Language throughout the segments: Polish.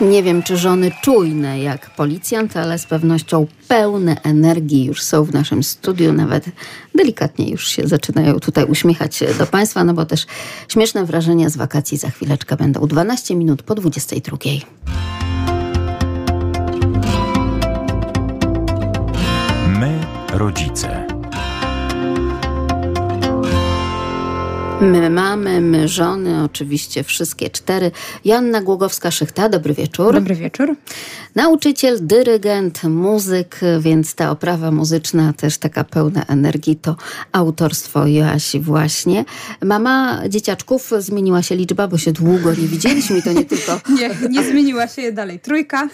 Nie wiem, czy żony czujne jak policjant, ale z pewnością pełne energii już są w naszym studiu. Nawet delikatnie już się zaczynają tutaj uśmiechać do Państwa, no bo też śmieszne wrażenia z wakacji za chwileczkę będą 12 minut po 22. My, rodzice. My mamy, my żony, oczywiście wszystkie cztery. Joanna Głogowska-Szychta, dobry wieczór. Dobry wieczór. Nauczyciel, dyrygent, muzyk, więc ta oprawa muzyczna też taka pełna energii to autorstwo Joasi właśnie. Mama dzieciaczków zmieniła się liczba, bo się długo nie widzieliśmy i to nie tylko... Nie, nie zmieniła się dalej. Trójka.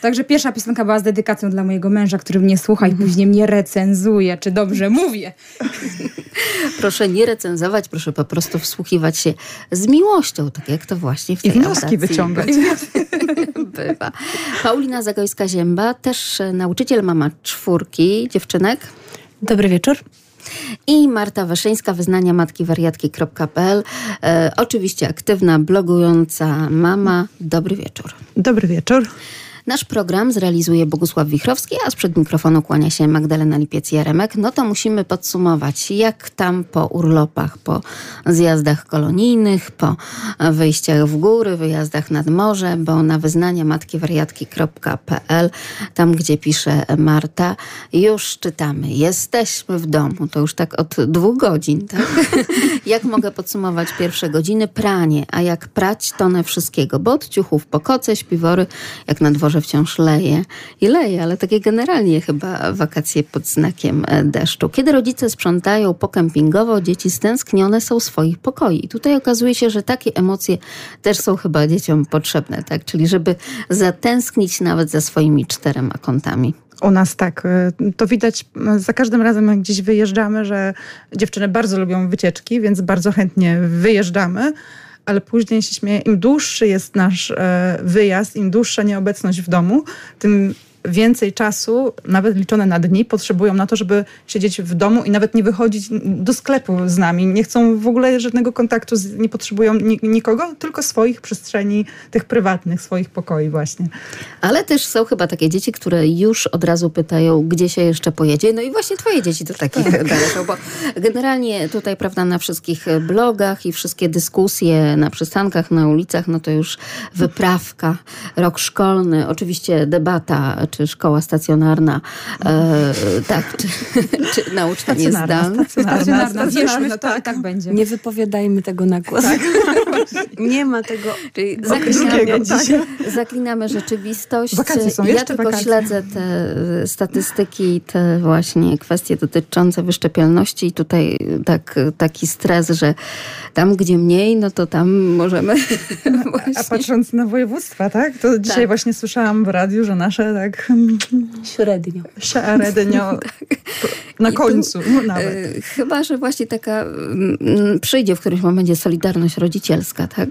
Także pierwsza piosenka była z dedykacją dla mojego męża, który mnie słucha i później mnie recenzuje, czy dobrze mówię. Proszę nie recenzować, proszę po prostu wsłuchiwać się z miłością, tak jak to właśnie w tej I wnioski wyciągać. bywa. Paulina Zagojska-Zięba, też nauczyciel, mama czwórki dziewczynek. Dobry wieczór. I Marta Weszyńska, wyznania matki wariatki.pl. E, oczywiście aktywna, blogująca mama. Dobry wieczór. Dobry wieczór. Nasz program zrealizuje Bogusław Wichrowski, a sprzed mikrofonu kłania się Magdalena Lipiec-Jaremek. No to musimy podsumować, jak tam po urlopach, po zjazdach kolonijnych, po wyjściach w góry, wyjazdach nad morze, bo na wyznania matkiwariatki.pl, tam gdzie pisze Marta, już czytamy. Jesteśmy w domu. To już tak od dwóch godzin, tak? jak mogę podsumować pierwsze godziny? Pranie. A jak prać, tonę wszystkiego, bo od ciuchów po koce, śpiwory, jak na dworze wciąż leje i leje, ale takie generalnie chyba wakacje pod znakiem e, deszczu. Kiedy rodzice sprzątają pokampingowo, dzieci stęsknione są swoich pokoi. I tutaj okazuje się, że takie emocje też są chyba dzieciom potrzebne, tak? Czyli żeby zatęsknić nawet za swoimi czterema kątami. U nas tak. y, To widać y, za każdym razem, jak gdzieś wyjeżdżamy, że dziewczyny bardzo lubią wycieczki, więc bardzo chętnie wyjeżdżamy. Ale później się śmieję, im dłuższy jest nasz e, wyjazd, im dłuższa nieobecność w domu, tym więcej czasu, nawet liczone na dni, potrzebują na to, żeby siedzieć w domu i nawet nie wychodzić do sklepu z nami. Nie chcą w ogóle żadnego kontaktu, z, nie potrzebują ni- nikogo, tylko swoich przestrzeni, tych prywatnych, swoich pokoi właśnie. Ale też są chyba takie dzieci, które już od razu pytają, gdzie się jeszcze pojedzie. No i właśnie twoje dzieci do takich należą, bo generalnie tutaj, prawda, na wszystkich blogach i wszystkie dyskusje na przystankach, na ulicach, no to już wyprawka, rok szkolny, oczywiście debata, czy szkoła stacjonarna, e, tak, czy, czy nauczanie zdalne. Stacjonarna. Stacjonarna, w to, że tak będzie. Nie wypowiadajmy tego na głos. Nie ma tego. Czyli zaklinamy, tak. zaklinamy rzeczywistość. Wakacje są, ja tylko wakacje. śledzę te y, statystyki i te właśnie kwestie dotyczące wyszczepialności i tutaj tak, taki stres, że tam gdzie mniej, no to tam możemy A właśnie... patrząc na województwa, tak? To dzisiaj Tak. właśnie słyszałam w radiu, że nasze tak Średnio. średnio na I tu, końcu no, nawet. Y, Chyba, że właśnie taka mm, przyjdzie w którymś momencie solidarność rodzicielska, tak?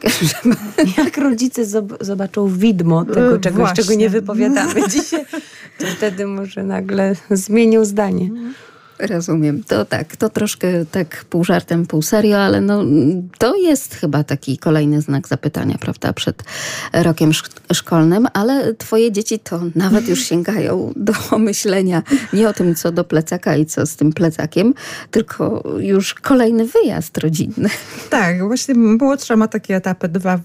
Jak rodzice zob- zobaczą widmo tego E, czegoś, właśnie. czego nie wypowiadamy dzisiaj, to wtedy może nagle zmienią zdanie. Rozumiem. To tak, to troszkę tak pół żartem, pół serio, ale no, to jest chyba taki kolejny znak zapytania, prawda, przed rokiem szk- szkolnym, ale twoje dzieci to nawet już sięgają do myślenia nie o tym, co do plecaka i co z tym plecakiem, tylko już kolejny wyjazd rodzinny. Tak, właśnie młodsza ma takie etapy dwa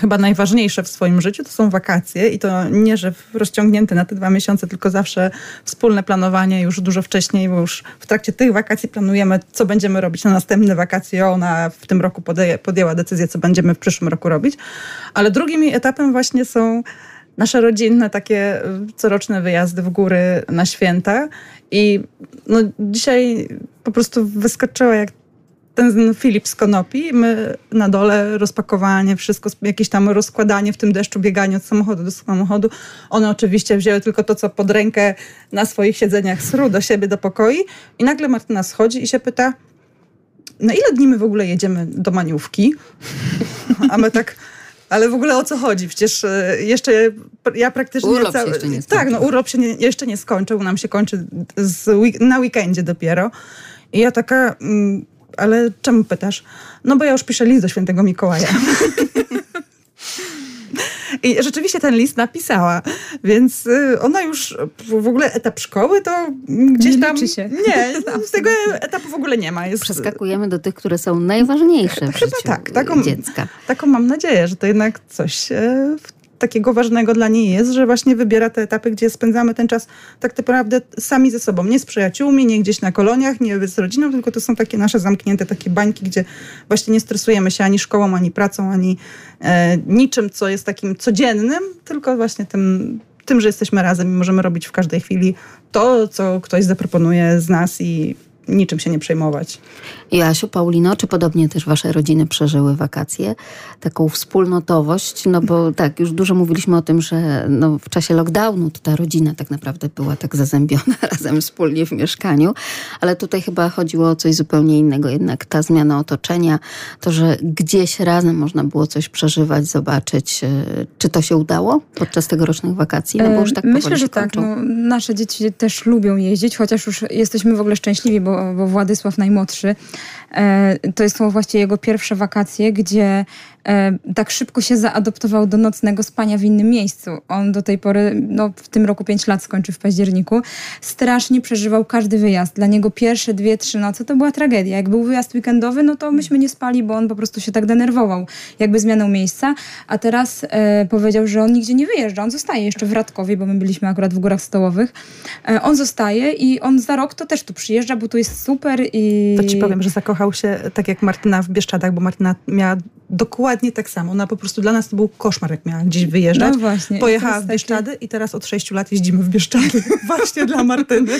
chyba najważniejsze w swoim życiu to są wakacje i to nie, że rozciągnięte na te dwa miesiące, tylko zawsze wspólne planowanie już dużo wcześniej, bo już w trakcie tych wakacji planujemy, co będziemy robić na następne wakacje. Ona w tym roku podjęła decyzję, co będziemy w przyszłym roku robić. Ale drugim etapem właśnie są nasze rodzinne takie y, coroczne wyjazdy w góry na święta. I no, dzisiaj po prostu wyskoczyła jak ten Filip z Konopi, my na dole rozpakowanie, wszystko, jakieś tam rozkładanie w tym deszczu, bieganie od samochodu do samochodu. One oczywiście wzięły tylko to, co pod rękę na swoich siedzeniach sru do siebie, do pokoi i nagle Martyna schodzi i się pyta, na ile dni my w ogóle jedziemy do Maniówki? A my tak... Ale w ogóle o co chodzi? Przecież e, jeszcze ja praktycznie... Urlop się jeszcze nie skończył. Tak, no urlop się nie, jeszcze nie skończył, nam się kończy z, na weekendzie dopiero. I ja taka, mm, ale czemu pytasz? No bo ja już piszę list do świętego Mikołaja. I rzeczywiście ten list napisała, więc y, ona już w ogóle etap szkoły to gdzieś Nie tam... Nie, z tego etapu w ogóle nie ma. Jest, Przeskakujemy do tych, które są najważniejsze w Chyba życiu tak, taką- dziecka. Taką mam nadzieję, że to jednak coś e, w- takiego ważnego dla niej jest, że właśnie wybiera te etapy, gdzie spędzamy ten czas tak naprawdę sami ze sobą. Nie z przyjaciółmi, nie gdzieś na koloniach, nie z rodziną, tylko to są takie nasze zamknięte takie bańki, gdzie właśnie nie stresujemy się ani szkołą, ani pracą, ani e, niczym, co jest takim codziennym, tylko właśnie tym, tym, że jesteśmy razem i możemy robić w każdej chwili to, co ktoś zaproponuje z nas i niczym się nie przejmować. Joasiu, Paulino, czy podobnie też wasze rodziny przeżyły wakacje? Taką wspólnotowość, no bo tak, już dużo mówiliśmy o tym, że no, w czasie lockdownu to ta rodzina tak naprawdę była tak zazębiona razem wspólnie w mieszkaniu, ale tutaj chyba chodziło o coś zupełnie innego. Jednak ta zmiana otoczenia, to, że gdzieś razem można było coś przeżywać, zobaczyć, e, czy to się udało podczas tegorocznych wakacji? No bo już tak Myślę, że tak. No, nasze dzieci też lubią jeździć, chociaż już jesteśmy w ogóle szczęśliwi, bo, bo Władysław najmłodszy, e, to są właściwie jego pierwsze wakacje, gdzie tak szybko się zaadoptował do nocnego spania w innym miejscu. On do tej pory, no w tym roku 5 lat skończy w październiku, strasznie przeżywał każdy wyjazd. Dla niego pierwsze dwie, trzy noce to była tragedia. Jak był wyjazd weekendowy, no to myśmy nie spali, bo on po prostu się tak denerwował, jakby zmianą miejsca. A teraz e, powiedział, że on nigdzie nie wyjeżdża, on zostaje jeszcze w Radkowie, bo my byliśmy akurat w Górach Stołowych. E, on zostaje i on za rok to też tu przyjeżdża, bo tu jest super i... To ci powiem, że zakochał się tak jak Martyna w Bieszczadach, bo Martyna miała dokładnie tak samo. Ona po prostu dla nas to był koszmar, jak miała gdzieś wyjeżdżać. No właśnie. Pojechała w Bieszczady i teraz od sześciu lat jeździmy w Bieszczady. Właśnie dla Martyny.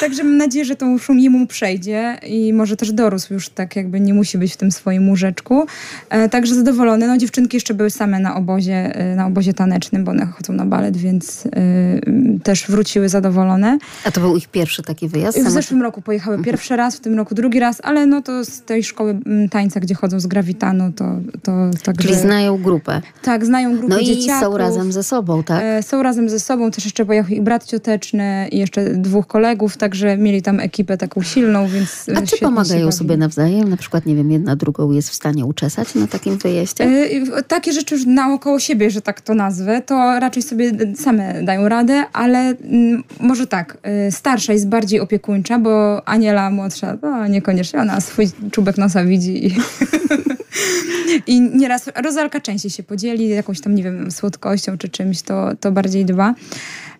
Także mam nadzieję, że to szum jemu przejdzie i może też dorósł już tak jakby nie musi być w tym swoim łóżeczku. E, także zadowolone. No dziewczynki jeszcze były same na obozie, e, na obozie tanecznym, bo one chodzą na balet, więc e, też wróciły zadowolone. A to był ich pierwszy taki wyjazd? W zeszłym roku pojechały pierwszy raz, w tym roku drugi raz, ale no to z tej szkoły tańca, gdzie chodzą z Gravitanu, to, to także... Czyli znają grupę. Tak, znają grupę No i dzieciaków. są razem ze sobą, tak? E, Są razem ze sobą, też jeszcze pojechał ich brat cioteczny i jeszcze dwóch kolegów, także mieli tam ekipę taką silną, więc e, A czy pomagają sobie nawzajem? Na przykład, nie wiem, jedna drugą jest w stanie uczesać na takim wyjeździe? E, Takie rzeczy już naokoło siebie, że tak to nazwę, to raczej sobie same dają radę, ale mm, może tak, starsza jest bardziej opiekuńcza, bo Aniela młodsza, no niekoniecznie, ona swój czubek nosa widzi i, i nieraz Rozalka częściej się podzieli jakąś tam, nie wiem, słodkością czy czymś, to, to bardziej dba.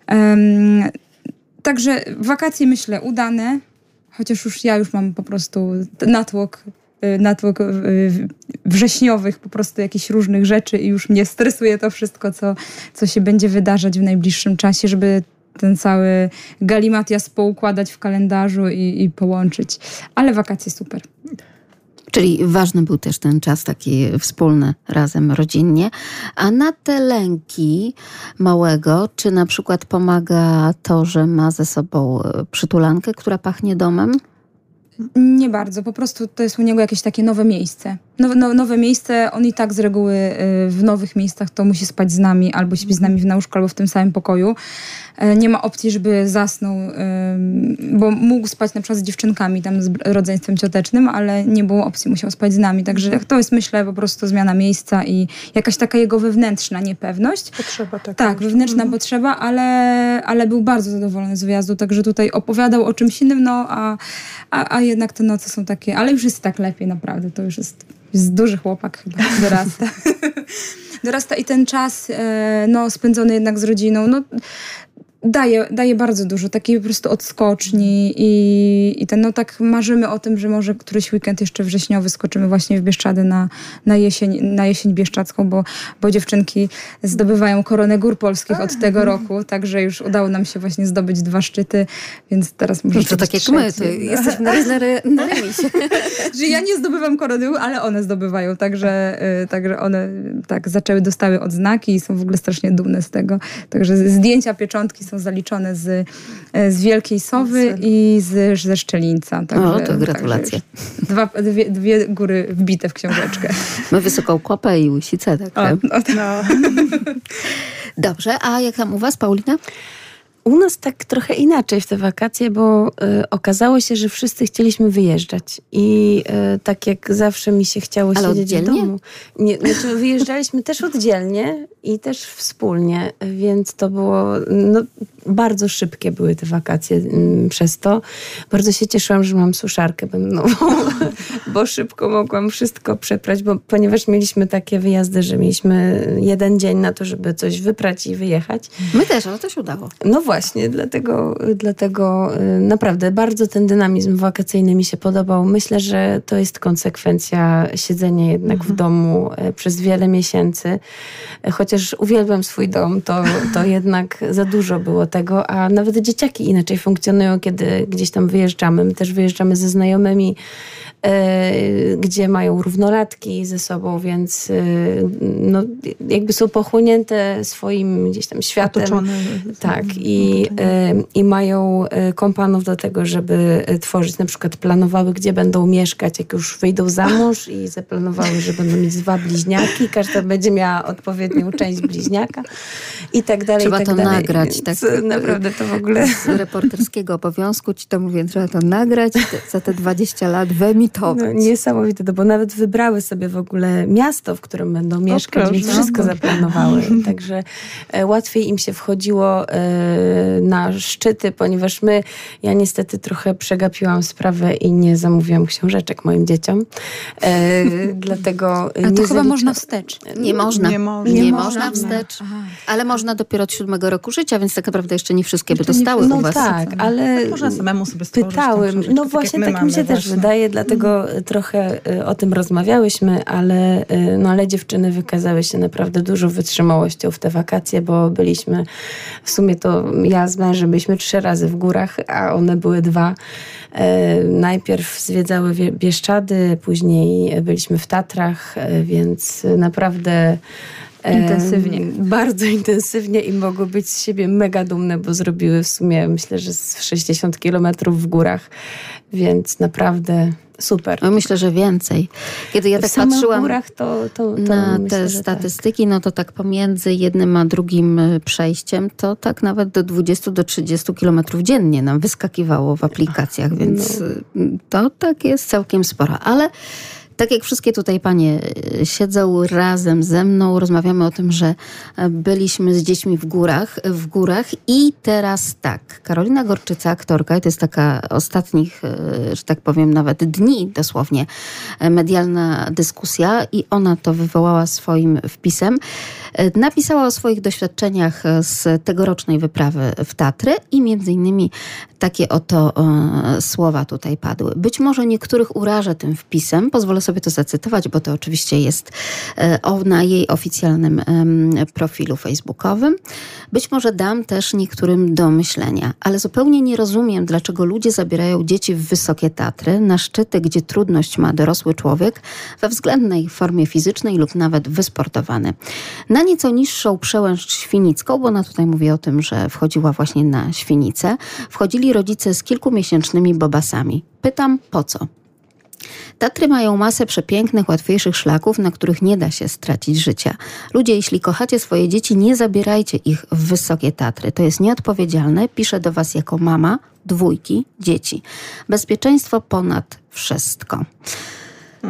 Em, Także wakacje myślę udane, chociaż już ja już mam po prostu natłok, y, natłok y, wrześniowych po prostu jakichś różnych rzeczy i już mnie stresuje to wszystko, co, co się będzie wydarzać w najbliższym czasie, żeby ten cały galimatias poukładać w kalendarzu i, i połączyć. Ale wakacje super. Czyli ważny był też ten czas taki wspólny, razem, rodzinnie. A na te lęki małego, czy na przykład pomaga to, że ma ze sobą przytulankę, która pachnie domem? Nie bardzo, po prostu to jest u niego jakieś takie nowe miejsce. Nowe, no, nowe miejsce, on i tak z reguły y, w nowych miejscach to musi spać z nami, albo śpi z nami w łóżku, albo w tym samym pokoju. E, Nie ma opcji, żeby zasnął, bo mógł spać na przykład z dziewczynkami, tam z rodzeństwem ciotecznym, ale nie było opcji, musiał spać z nami. Także to jest myślę po prostu zmiana miejsca i jakaś taka jego wewnętrzna niepewność. Potrzeba taka. Tak, wewnętrzna potrzeba, ale, ale był bardzo zadowolony z wyjazdu, także tutaj opowiadał o czymś innym, no a, a, a jednak te noce są takie, ale już jest tak lepiej naprawdę, to już jest, jest duży chłopak chyba, dorasta. dorasta i ten czas e, no, spędzony jednak z rodziną, no daje, daje bardzo dużo, takiej po prostu odskoczni i, i ten, no tak marzymy o tym, że może któryś weekend jeszcze wrześniowy skoczymy właśnie w Bieszczady na, na, jesień, na jesień bieszczacką, bo, bo dziewczynki zdobywają koronę gór polskich od tego roku, także już udało nam się właśnie zdobyć dwa szczyty, więc teraz może No to tak jak my, to jesteśmy na, na, na remisie. że ja nie zdobywam korony, ale one zdobywają, także, y, także one tak zaczęły, dostały odznaki i są w ogóle strasznie dumne z tego. Także zdjęcia pieczątki są zaliczone z, y, z Wielkiej Sowy i z, ze Szczelińca. Także, O, to gratulacje. także Dwa, dwie, dwie góry wbite w książeczkę. My wysoką kopę i łysicę, tak? O, no, No. Dobrze, a jak tam u was, Paulina? U nas tak trochę inaczej w te wakacje, bo y, okazało się, że wszyscy chcieliśmy wyjeżdżać. I y, tak jak zawsze mi się chciało Ale siedzieć oddzielnie? w domu. Nie, znaczy wyjeżdżaliśmy też oddzielnie i też wspólnie, więc to było no, bardzo szybkie były te wakacje mm, przez to. Bardzo się cieszyłam, że mam suszarkę bębnową, bo szybko mogłam wszystko przeprać, bo ponieważ mieliśmy takie wyjazdy, że mieliśmy jeden dzień na to, żeby coś wyprać i wyjechać. My też, ale to się udało. No właśnie, dlatego, dlatego y, naprawdę bardzo ten dynamizm wakacyjny mi się podobał. Myślę, że to jest konsekwencja siedzenia jednak w domu e, przez wiele miesięcy. Chociaż uwielbiam swój dom, to, to jednak za dużo było tego, a nawet dzieciaki inaczej funkcjonują, kiedy gdzieś tam wyjeżdżamy. My też wyjeżdżamy ze znajomymi, gdzie mają równolatki ze sobą, więc e, no, jakby są pochłonięte swoim gdzieś tam światem. Otoczone. Tak, i, e, i mają kompanów do tego, żeby tworzyć, na przykład planowały, gdzie będą mieszkać, jak już wyjdą za mąż i zaplanowały, że będą mieć dwa bliźniaki, każda będzie miała odpowiednią część bliźniaka i tak dalej. Trzeba i tak to dalej. nagrać, tak. Naprawdę to w ogóle... Z reporterskiego obowiązku ci to mówię, trzeba to nagrać, za te 20 lat wyemitować. No, niesamowite, to, bo nawet wybrały sobie w ogóle miasto, w którym będą mieszkać, proszę. więc wszystko No. zaplanowały. Także e, łatwiej im się wchodziło e, na szczyty, ponieważ my, ja niestety trochę przegapiłam sprawę i nie zamówiłam książeczek moim dzieciom. E, dlatego A to chyba można wstecz. Nie można. Nie można. Nie Nie można wstecz. Aha. Ale można dopiero od siódmego roku życia, więc tak naprawdę jeszcze nie wszystkie by Jeszcze nie dostały No u was. tak, ale Można samemu sobie stworzyć pytałem. No tak właśnie, my tak, mi się mamy też właśnie. wydaje, dlatego y, trochę y, o tym rozmawiałyśmy, ale, y, no, ale dziewczyny wykazały się naprawdę dużą wytrzymałością w te wakacje, bo byliśmy, w sumie to ja z mężem byliśmy trzy razy w górach, a one były dwa. E, Najpierw zwiedzały Wie- Bieszczady, później byliśmy w Tatrach, e, więc naprawdę e, Intensywnie. Bardzo intensywnie i mogły być z siebie mega dumne, bo zrobiły w sumie myślę, że z 60 kilometrów w górach, więc naprawdę super. No, Myślę, że więcej. Kiedy ja w tak patrzyłam to, to, to na myślę, te tak. statystyki, no to tak pomiędzy jednym a drugim y, przejściem, to tak nawet do 20 do 30 kilometrów dziennie nam wyskakiwało w aplikacjach, więc No. to tak jest całkiem sporo. Ale tak jak wszystkie tutaj panie y, siedzą razem ze mną, rozmawiamy o tym, że e, byliśmy z dziećmi w górach, w górach i teraz tak, Karolina Gorczyca, aktorka, i to jest taka ostatnich, e, że tak powiem, nawet dni dosłownie e, medialna dyskusja i ona to wywołała swoim wpisem. E, Napisała o swoich doświadczeniach e, z tegorocznej wyprawy w Tatry i między innymi takie oto e, słowa tutaj padły. Być może niektórych urażę tym wpisem, pozwolę sobie to zacytować, bo to oczywiście jest e, na jej oficjalnym profilu facebookowym. Być może dam też niektórym do myślenia, ale zupełnie nie rozumiem, dlaczego ludzie zabierają dzieci w wysokie Tatry, na szczyty, gdzie trudność ma dorosły człowiek, we względnej formie fizycznej lub nawet wysportowany. Na nieco niższą przełęcz świnicką, bo ona tutaj mówi o tym, że wchodziła właśnie na świnicę, wchodzili rodzice z kilkumiesięcznymi bobasami. Pytam, po co? Tatry mają masę przepięknych, łatwiejszych szlaków, na których nie da się stracić życia. Ludzie, jeśli kochacie swoje dzieci, nie zabierajcie ich w wysokie Tatry. To jest nieodpowiedzialne. Piszę do Was jako mama dwójki dzieci. Bezpieczeństwo ponad wszystko.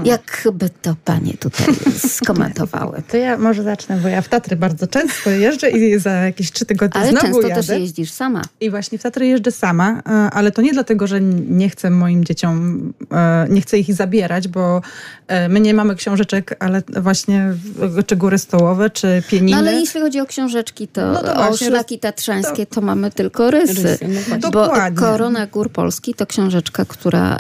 Jak by to panie tutaj skomentowały? To ja może zacznę, bo ja w Tatry bardzo często jeżdżę i za jakieś trzy tygodnie Ale znowu często jadę. też jeździsz sama. I właśnie w Tatry jeżdżę sama, e, ale to nie dlatego, że nie chcę moim dzieciom, e, nie chcę ich zabierać, bo e, my nie mamy książeczek, ale właśnie czy góry stołowe, czy pieniny. No ale jeśli chodzi o książeczki, to, No to o właśnie, szlaki tatrzańskie to, mamy tylko rysy. Rysy, no. Bo Dokładnie. Korona Gór Polski to książeczka, która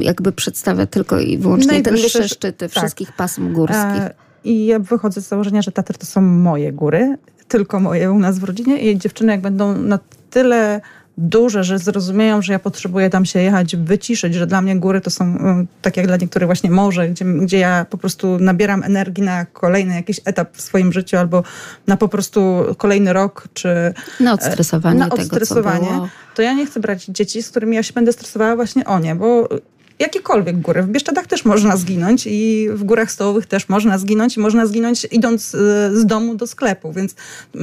jakby przedstawia tylko i wyłącznie Najwyższe- wyższe szczyty tak. wszystkich pasm górskich. E, I ja wychodzę z założenia, że Tatry to są moje góry, tylko moje u nas w rodzinie i dziewczyny jak będą na tyle duże, że zrozumieją, że ja potrzebuję tam się jechać, wyciszyć, że dla mnie góry to są, mm, tak jak dla niektórych właśnie morze, gdzie, gdzie ja po prostu nabieram energii na kolejny jakiś etap w swoim życiu albo na po prostu kolejny rok, czy na odstresowanie na tego, odstresowanie, było. to ja nie chcę brać dzieci, z którymi ja się będę stresowała właśnie o nie, bo jakiekolwiek góry. W Bieszczadach też można zginąć i w górach stołowych też można zginąć i można zginąć idąc y, z domu do sklepu, więc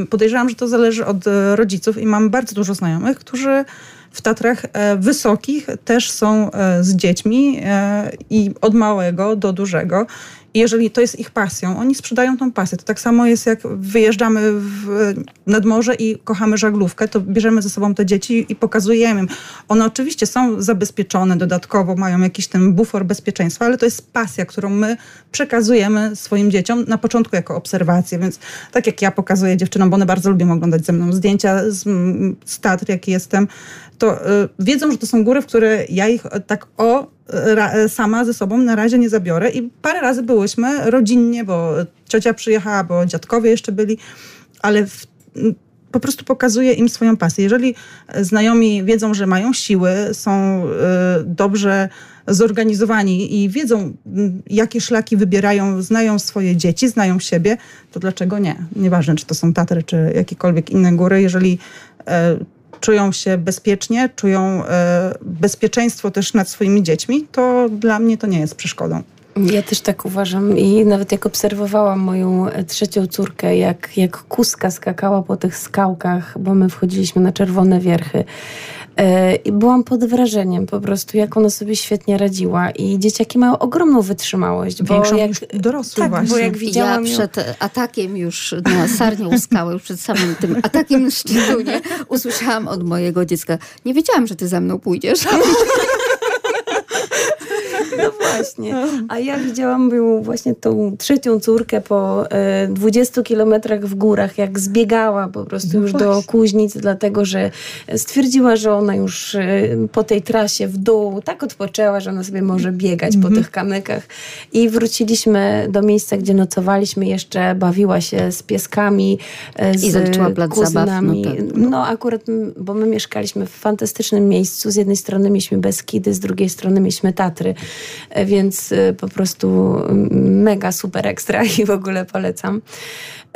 podejrzewam, że to zależy od y, rodziców i mam bardzo dużo znajomych, którzy w Tatrach e, wysokich też są e, z dziećmi e, i od małego do dużego. I jeżeli to jest ich pasją, oni sprzedają tą pasję. To tak samo jest, jak wyjeżdżamy w, nad morze i kochamy żaglówkę, to bierzemy ze sobą te dzieci i pokazujemy im. One oczywiście są zabezpieczone dodatkowo, mają jakiś ten bufor bezpieczeństwa, ale to jest pasja, którą my przekazujemy swoim dzieciom na początku jako obserwację. Więc tak jak ja pokazuję dziewczynom, bo one bardzo lubią oglądać ze mną zdjęcia z, z Tatr, jak jestem, to y, wiedzą, że to są góry, w które ja ich tak o sama ze sobą na razie nie zabiorę. I parę razy byłyśmy rodzinnie, bo ciocia przyjechała, bo dziadkowie jeszcze byli, ale w, po prostu pokazuję im swoją pasję. Jeżeli znajomi wiedzą, że mają siły, są y, dobrze zorganizowani i wiedzą, jakie szlaki wybierają, znają swoje dzieci, znają siebie, to dlaczego nie? Nieważne, czy to są Tatry, czy jakiekolwiek inne góry. Jeżeli y, czują się bezpiecznie, czują e, bezpieczeństwo też nad swoimi dziećmi, to dla mnie to nie jest przeszkodą. Ja też tak uważam i nawet jak obserwowałam moją e, trzecią córkę, jak, jak kuska skakała po tych skałkach, bo my wchodziliśmy na czerwone wierchy I byłam pod wrażeniem po prostu, jak ona sobie świetnie radziła. I dzieciaki mają ogromną wytrzymałość. Bo Większą jak, niż dorosły tak, właśnie. Bo jak widziałam ja przed ją... atakiem już na Sarnią Skałę, już przed samym tym atakiem na Szczytunie, usłyszałam od mojego dziecka, nie wiedziałam, że ty za mną pójdziesz. No właśnie. A ja widziałam ją właśnie tą trzecią córkę po e, 20 kilometrach w górach, jak zbiegała po prostu no już do Kuźnic, dlatego że stwierdziła, że ona już e, po tej trasie w dół tak odpoczęła, że ona sobie może biegać po mhm. tych kamykach. I wróciliśmy do miejsca, gdzie nocowaliśmy. Jeszcze bawiła się z pieskami, e, z I kuzynami. Zabaw, no, no akurat, bo my mieszkaliśmy w fantastycznym miejscu. Z jednej strony mieliśmy Beskidy, z drugiej strony mieliśmy Tatry. E, więc e, po prostu mega super ekstra i w ogóle polecam.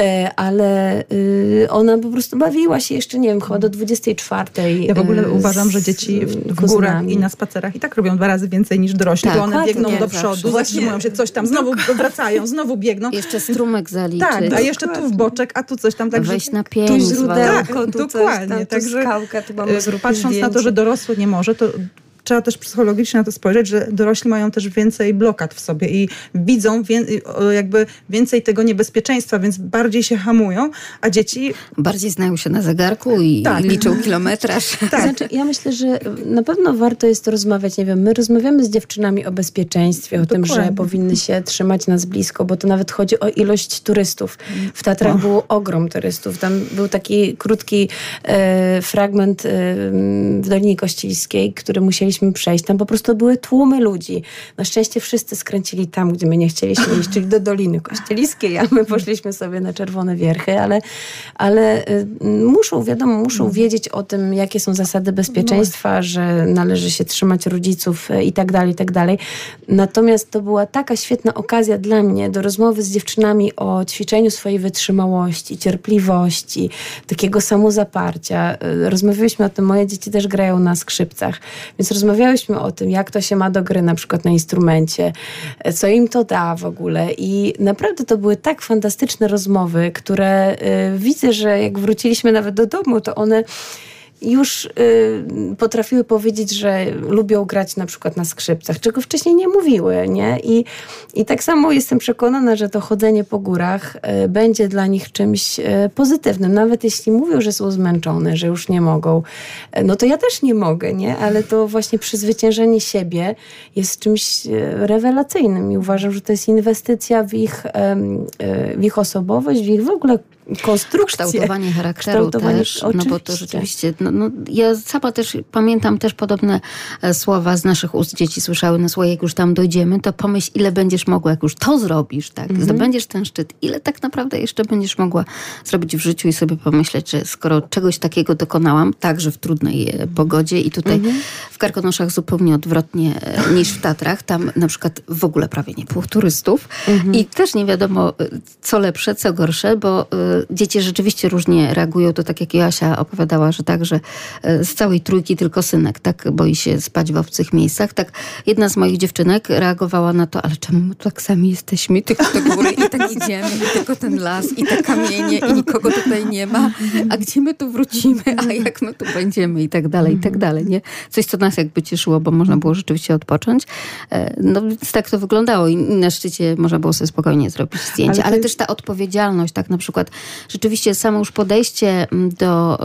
E, ale y, ona po prostu bawiła się jeszcze, nie wiem, chyba do 24. Ja w ogóle uważam, że dzieci w, w górach i na spacerach i tak robią dwa razy więcej niż dorośli, tak, bo one biegną do przodu, zatrzymują się, coś tam, znowu wracają, znowu biegną. Jeszcze strumek zaliczyć. Tak, a jeszcze tu w boczek, a tu coś tam. Tak, Wejść na pięć. Tu źródełko, tak, tu dokładnie. Tam, tu także skałka, tu mamy patrząc zdjęcie. na to, że dorosły nie może, to trzeba też psychologicznie na to spojrzeć, że dorośli mają też więcej blokad w sobie i widzą wie, jakby więcej tego niebezpieczeństwa, więc bardziej się hamują, a dzieci... Bardziej znają się na zegarku i tak. liczą kilometraż. Tak. Znaczy, ja myślę, że na pewno warto jest rozmawiać, nie wiem, my rozmawiamy z dziewczynami o bezpieczeństwie, o Dokładnie. tym, że powinny się trzymać nas blisko, bo to nawet chodzi o ilość turystów. W Tatrach oh. był ogrom turystów. Tam był taki krótki e, fragment e, w Dolinie Kościelskiej, który musieliśmy chcieliśmy przejść. Tam po prostu były tłumy ludzi. Na szczęście wszyscy skręcili tam, gdzie my nie chcieliśmy iść, czyli do Doliny Kościeliskiej, a my poszliśmy sobie na Czerwone Wierchy, ale, ale y, muszą, wiadomo, muszą mm. wiedzieć o tym, jakie są zasady bezpieczeństwa, no. że należy się trzymać rodziców y, i tak dalej, i tak dalej. Natomiast to była taka świetna okazja dla mnie do rozmowy z dziewczynami o ćwiczeniu swojej wytrzymałości, cierpliwości, takiego samozaparcia. Y, rozmawialiśmy o tym, moje dzieci też grają na skrzypcach, więc rozmawialiśmy rozmawiałyśmy o tym, jak to się ma do gry na przykład na instrumencie, co im to da w ogóle i naprawdę to były tak fantastyczne rozmowy, które y, widzę, że jak wróciliśmy nawet do domu, to one już y, potrafiły powiedzieć, że lubią grać na przykład na skrzypcach, czego wcześniej nie mówiły, nie? I, i tak samo jestem przekonana, że to chodzenie po górach y, będzie dla nich czymś y, pozytywnym. Nawet jeśli mówią, że są zmęczone, że już nie mogą, y, no to ja też nie mogę, nie? Ale to właśnie przezwyciężenie siebie jest czymś y, rewelacyjnym i uważam, że to jest inwestycja w ich, y, w ich osobowość, w ich w ogóle konstrukcję. Kształtowanie charakteru Kształtowanie, też, oczywiście. no bo to rzeczywiście, no, no, ja sama też pamiętam też podobne e, słowa z naszych ust dzieci słyszały, no słuchaj, jak już tam dojdziemy, to pomyśl, ile będziesz mogła, jak już to zrobisz, tak, mhm. zdobędziesz ten szczyt, ile tak naprawdę jeszcze będziesz mogła zrobić w życiu i sobie pomyśleć, że skoro czegoś takiego dokonałam, także w trudnej e, pogodzie i tutaj mhm. w Karkonoszach zupełnie odwrotnie e, niż w Tatrach, tam na przykład w ogóle prawie nie było turystów mhm. i też nie wiadomo, co lepsze, co gorsze, bo dzieci rzeczywiście różnie reagują. To tak jak Jasia opowiadała, że tak, że e, z całej trójki tylko synek tak boi się spać w obcych miejscach. Tak jedna z moich dziewczynek reagowała na to, ale czemu my tu tak sami jesteśmy, tylko do góry i tak idziemy, i tylko ten las, i te kamienie, i nikogo tutaj nie ma. A gdzie my tu wrócimy, a jak my tu będziemy i tak dalej, i tak dalej, nie? Coś, co nas jakby cieszyło, bo można było rzeczywiście odpocząć. E, No więc tak to wyglądało i na szczycie można było sobie spokojnie zrobić zdjęcie. Ale Ale, też ta odpowiedzialność, tak na przykład rzeczywiście samo już podejście mm, do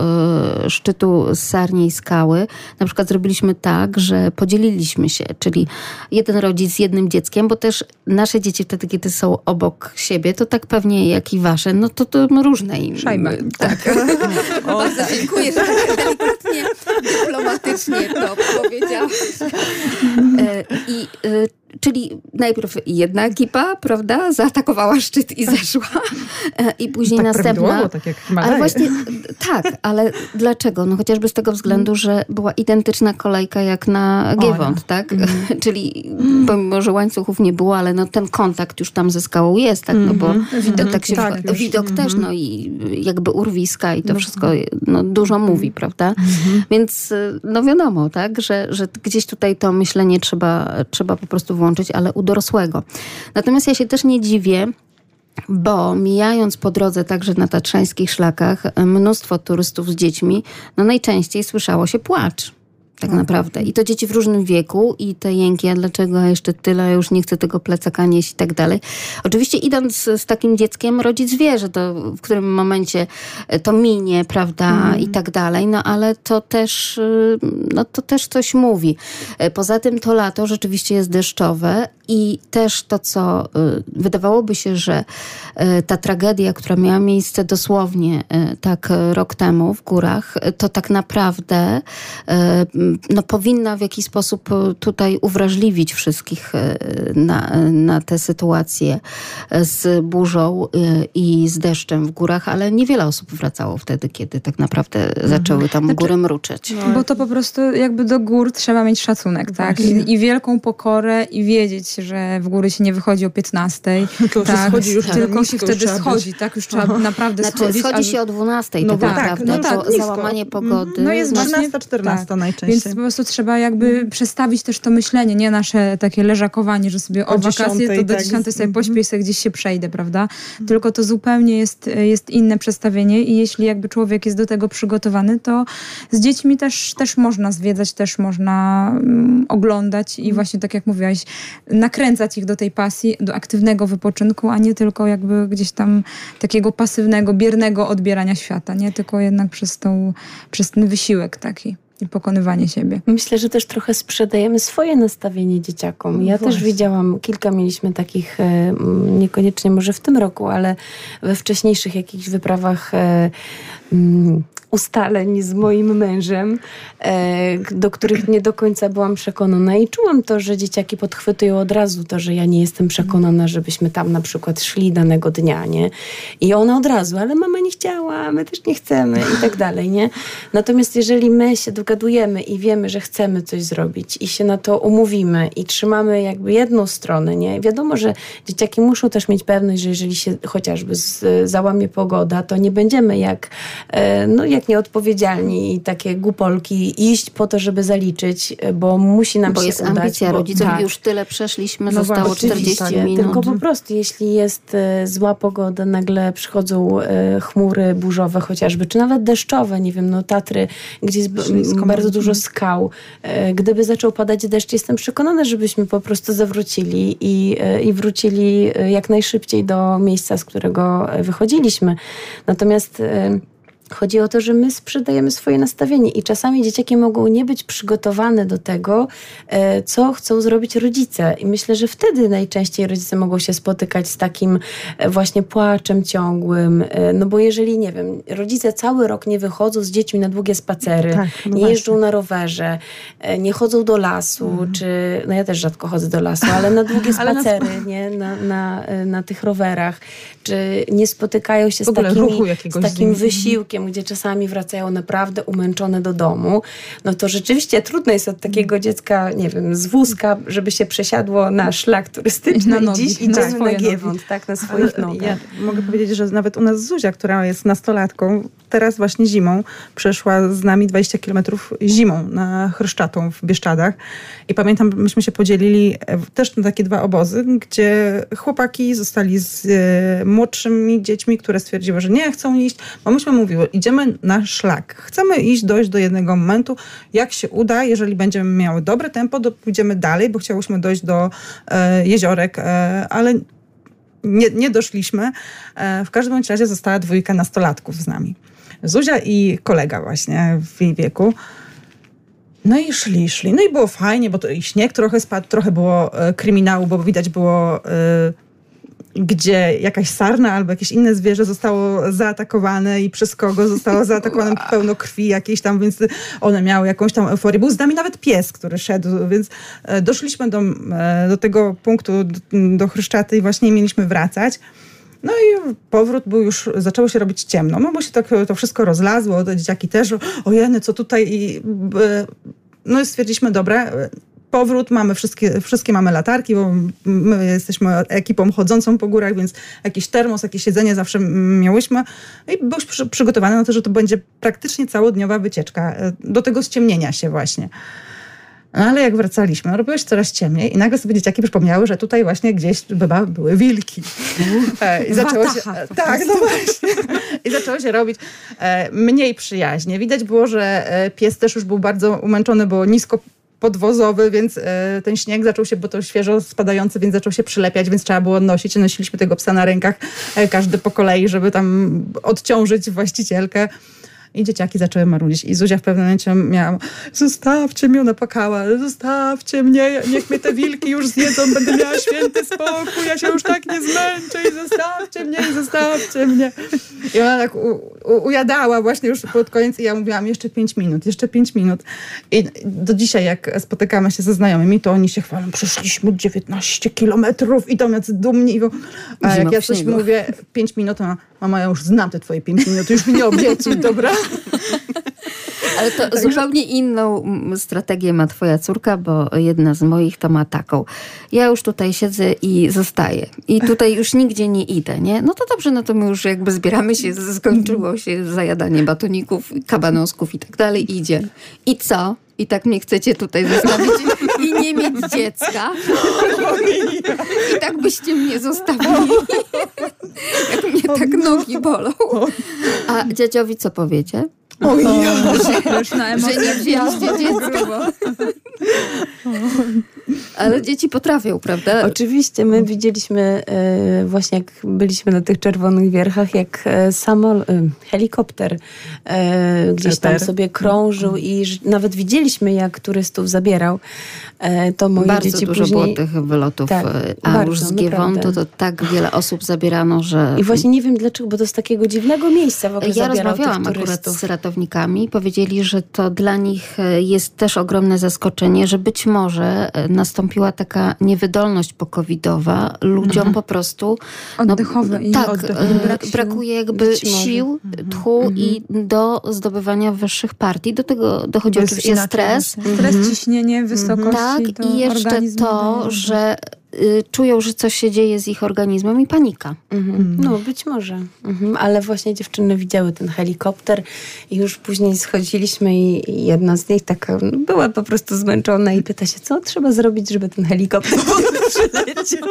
e, szczytu Sarniej Skały, na przykład zrobiliśmy tak, że podzieliliśmy się, czyli jeden rodzic z jednym dzieckiem, bo też nasze dzieci wtedy, kiedy są obok siebie, to tak pewnie jak i wasze, no to, to różne im. Szajba. Tak. Bardzo dziękuję, że tak delikatnie, dyplomatycznie to powiedziałaś. E, I, e, czyli najpierw jedna ekipa, prawda, zaatakowała szczyt i zeszła. E, I później tak następna. tak jak Himalaje. Ale właśnie tak, ale dlaczego? No chociażby z tego względu, że była identyczna kolejka jak na Giewont, tak? Czyli pomimo, że łańcuchów nie było, ale no ten kontakt już tam ze skałą jest, tak? No bo widok tak się Tak, już. widok też, no i jakby urwiska i to No. wszystko no, dużo mówi, prawda? Więc no wiadomo, tak, że, że gdzieś tutaj to myślenie trzeba, trzeba po prostu włączyć, ale u dorosłego. Natomiast ja się też nie dziwię, bo mijając po drodze także na tatrzańskich szlakach mnóstwo turystów z dziećmi, no najczęściej słyszało się płacz. Tak naprawdę. I to dzieci w różnym wieku i te jęki, a dlaczego jeszcze tyle, ja już nie chcę tego plecaka nieść i tak dalej. Oczywiście idąc z, takim dzieckiem, rodzic wie, że to w którym momencie e, to minie, prawda, i tak dalej, no ale to też, y, no to też coś mówi. E, Poza tym to lato rzeczywiście jest deszczowe i też to, co y, wydawałoby się, że y, ta tragedia, która miała miejsce dosłownie y, tak rok temu w górach, to tak naprawdę no, powinna w jakiś sposób tutaj uwrażliwić wszystkich na, na tę sytuację z burzą i z deszczem w górach, ale niewiele osób wracało wtedy, kiedy tak naprawdę zaczęły tam góry mruczeć. Bo to po prostu jakby do gór trzeba mieć szacunek, tak? I, I wielką pokorę i wiedzieć, że w góry się nie wychodzi o 15. Tylko się tak, schodzi już tylko się wtedy schodzi, tak? Już trzeba naprawdę Znaczy, schodzić. schodzi się o 12 No tak naprawdę, tak, no tak, załamanie pogody. No jest no, właśnie- 13-14 tak. najczęściej. Więc po prostu trzeba jakby przestawić też to myślenie, nie nasze takie leżakowanie, że sobie o, O wakacje to 10:00, do tak. 10 sobie pośpię i sobie gdzieś się przejdę, prawda? Tylko to zupełnie jest, jest inne przestawienie i jeśli jakby człowiek jest do tego przygotowany, to z dziećmi też, też można zwiedzać, też można mm, oglądać i właśnie tak jak mówiłaś, nakręcać ich do tej pasji, do aktywnego wypoczynku, a nie tylko jakby gdzieś tam takiego pasywnego, biernego odbierania świata, nie? Tylko jednak przez, tą, przez ten wysiłek taki i pokonywanie siebie. Myślę, że też trochę sprzedajemy swoje nastawienie dzieciakom. Ja też Właśnie. widziałam, kilka mieliśmy takich, e, niekoniecznie może w tym roku, ale we wcześniejszych jakichś wyprawach e, ustaleń z moim mężem, e, do których nie do końca byłam przekonana i czułam to, że dzieciaki podchwytują od razu to, że ja nie jestem przekonana, żebyśmy tam na przykład szli danego dnia, nie? I ona od razu, ale mama nie chciała, my też nie chcemy i tak dalej, nie? Natomiast jeżeli my się dogadujemy i wiemy, że chcemy coś zrobić i się na to umówimy i trzymamy jakby jedną stronę, nie? Wiadomo, że dzieciaki muszą też mieć pewność, że jeżeli się chociażby z, załamie pogoda, to nie będziemy jak, no, jak nieodpowiedzialni i takie głupolki iść po to, żeby zaliczyć, e, bo musi nam bo się jest udać. ambicja bo- rodziców, tak. już tyle przeszliśmy, No zostało właśnie, 40 Tak, minut. Tylko po prostu, jeśli jest e, zła pogoda, nagle przychodzą e, chmury burzowe chociażby, czy nawet deszczowe, nie wiem, no Tatry, gdzie jest Ślisko bardzo dużo skał. E, Gdyby zaczął padać deszcz, jestem przekonana, żebyśmy po prostu zawrócili i, e, i wrócili e, jak najszybciej do miejsca, z którego e, wychodziliśmy. Natomiast e, Chodzi o to, że my sprzedajemy swoje nastawienie i czasami dzieciaki mogą nie być przygotowane do tego, e, co chcą zrobić rodzice. I myślę, że wtedy najczęściej rodzice mogą się spotykać z takim e, właśnie płaczem ciągłym. E, No bo jeżeli, nie wiem, rodzice cały rok nie wychodzą z dziećmi na długie spacery, Tak, no nie jeżdżą na rowerze, nie chodzą do lasu, czy, no ja też rzadko chodzę do lasu, ale na długie Ale na spacery, nie, na, na, na tych rowerach, czy nie spotykają się z takimi, z takim wysiłkiem, gdzie czasami wracają naprawdę umęczone do domu, no to rzeczywiście trudno jest od takiego dziecka, nie wiem, z wózka, żeby się przesiadło na szlak turystyczny Na i nogi, dziś na idziemy swoje na. Giewont, tak, na swoich nogach. Ja mogę powiedzieć, że nawet u nas Zuzia, która jest nastolatką, teraz właśnie zimą przeszła z nami 20 kilometrów zimą na Chryszczatą w Bieszczadach. I pamiętam, myśmy się podzielili e, też na takie dwa obozy, gdzie chłopaki zostali z e, młodszymi dziećmi, które stwierdziły, że nie chcą iść, bo myśmy mówiły, idziemy na szlak. Chcemy iść, dojść do jednego momentu. Jak się uda, jeżeli będziemy miały dobre tempo, to pójdziemy dalej, bo chciałyśmy dojść do e, jeziorek, e, ale nie, nie doszliśmy. E, W każdym razie została dwójka nastolatków z nami. Zuzia i kolega właśnie w jej wieku. No i szli, szli. No i było fajnie, bo to i śnieg trochę spadł, trochę było e, kryminału, bo widać było, e, gdzie jakaś sarna albo jakieś inne zwierzę zostało zaatakowane i przez kogo zostało zaatakowane pełno krwi jakiejś tam, więc one miały jakąś tam euforię. Był z nami nawet pies, który szedł, więc e, doszliśmy do, e, do tego punktu, do, Chryszczaty i właśnie mieliśmy wracać. No i powrót był już, zaczęło się robić ciemno, no bo się tak to wszystko rozlazło, te dzieciaki też, ojeny, co tutaj i e, no i stwierdziliśmy, dobra, e, powrót, mamy wszystkie, wszystkie mamy latarki, bo my jesteśmy ekipą chodzącą po górach, więc jakiś termos, jakieś jedzenie zawsze miałyśmy i byłeś przy, przygotowany na to, że to będzie praktycznie całodniowa wycieczka, e, do tego ściemnienia się właśnie. No ale jak wracaliśmy, robiło się coraz ciemniej i nagle sobie dzieciaki przypomniały, że tutaj właśnie gdzieś bywa, były wilki. E, I zaczęło się, tak, no właśnie. I zaczęło się robić e, mniej przyjaźnie. Widać było, że pies też już był bardzo umęczony, bo nisko podwozowy, więc e, ten śnieg zaczął się, bo to świeżo spadający, więc zaczął się przylepiać, więc trzeba było nosić. Nosiliśmy tego psa na rękach, e, każdy po kolei, żeby tam odciążyć właścicielkę. I dzieciaki zaczęły marudzić. I Zuzia w pewnym momencie miała, zostawcie mnie, ona płakała, zostawcie mnie, niech mnie te wilki już zjedzą, będę miała święty spokój, ja się już tak nie zmęczę i zostawcie mnie, i zostawcie mnie. I ona tak u, u, ujadała właśnie już pod koniec i ja mówiłam, jeszcze pięć minut, jeszcze pięć minut. I do dzisiaj, jak spotykamy się ze znajomymi, to oni się chwalą, przeszliśmy 19 kilometrów i tam jacy dumni. A jak ja coś mówię, pięć minut, to ona, mama, ja już znam te twoje pięć minut, już mi nie obiecuj, dobra? Ale to zupełnie inną strategię ma twoja córka, bo jedna z moich to ma taką. Ja już tutaj siedzę i zostaję. I tutaj już nigdzie nie idę, nie? No to dobrze, no to my już jakby zbieramy się, skończyło się zajadanie batoników, kabanosków i tak dalej, idzie. I co? I tak mnie chcecie tutaj zostawić i nie mieć dziecka? I tak byście mnie zostawili. Jak mnie tak nogi bolą. A dziadziowi co powiecie? Oj, ja. Już na Że nie wzięliście dziecka. Ale dzieci potrafią, prawda? Oczywiście, my widzieliśmy e, właśnie jak byliśmy na tych czerwonych wierchach, jak e, samol, e, helikopter gdzieś tam sobie krążył i nawet widzieliśmy jak turystów zabierał. To moje Bardzo dzieci dużo później... było tych wylotów, Tak, a bardzo, już z. Giewontu to tak wiele osób zabierano, że... I właśnie nie wiem dlaczego, bo to z takiego dziwnego miejsca w ogóle Ja rozmawiałam akurat z ratownikami. Powiedzieli, że to dla nich e, jest też ogromne zaskoczenie, że być może e, nastąpiła taka niewydolność pokowidowa. Ludziom po prostu... Oddechowe i tak, e, brak brakuje jakby może. sił, tchu i do zdobywania wyższych partii. Do tego dochodzi oczywiście inaczej stres. Stres, ciśnienie, wysokość. Tak, to i jeszcze to, że czują, że coś się dzieje z ich organizmem i panika. Mhm. No, być może. Mhm. Ale właśnie dziewczyny widziały ten helikopter i już później schodziliśmy i jedna z nich taka no, była po prostu zmęczona i pyta się, co trzeba zrobić, żeby ten helikopter przyleciał.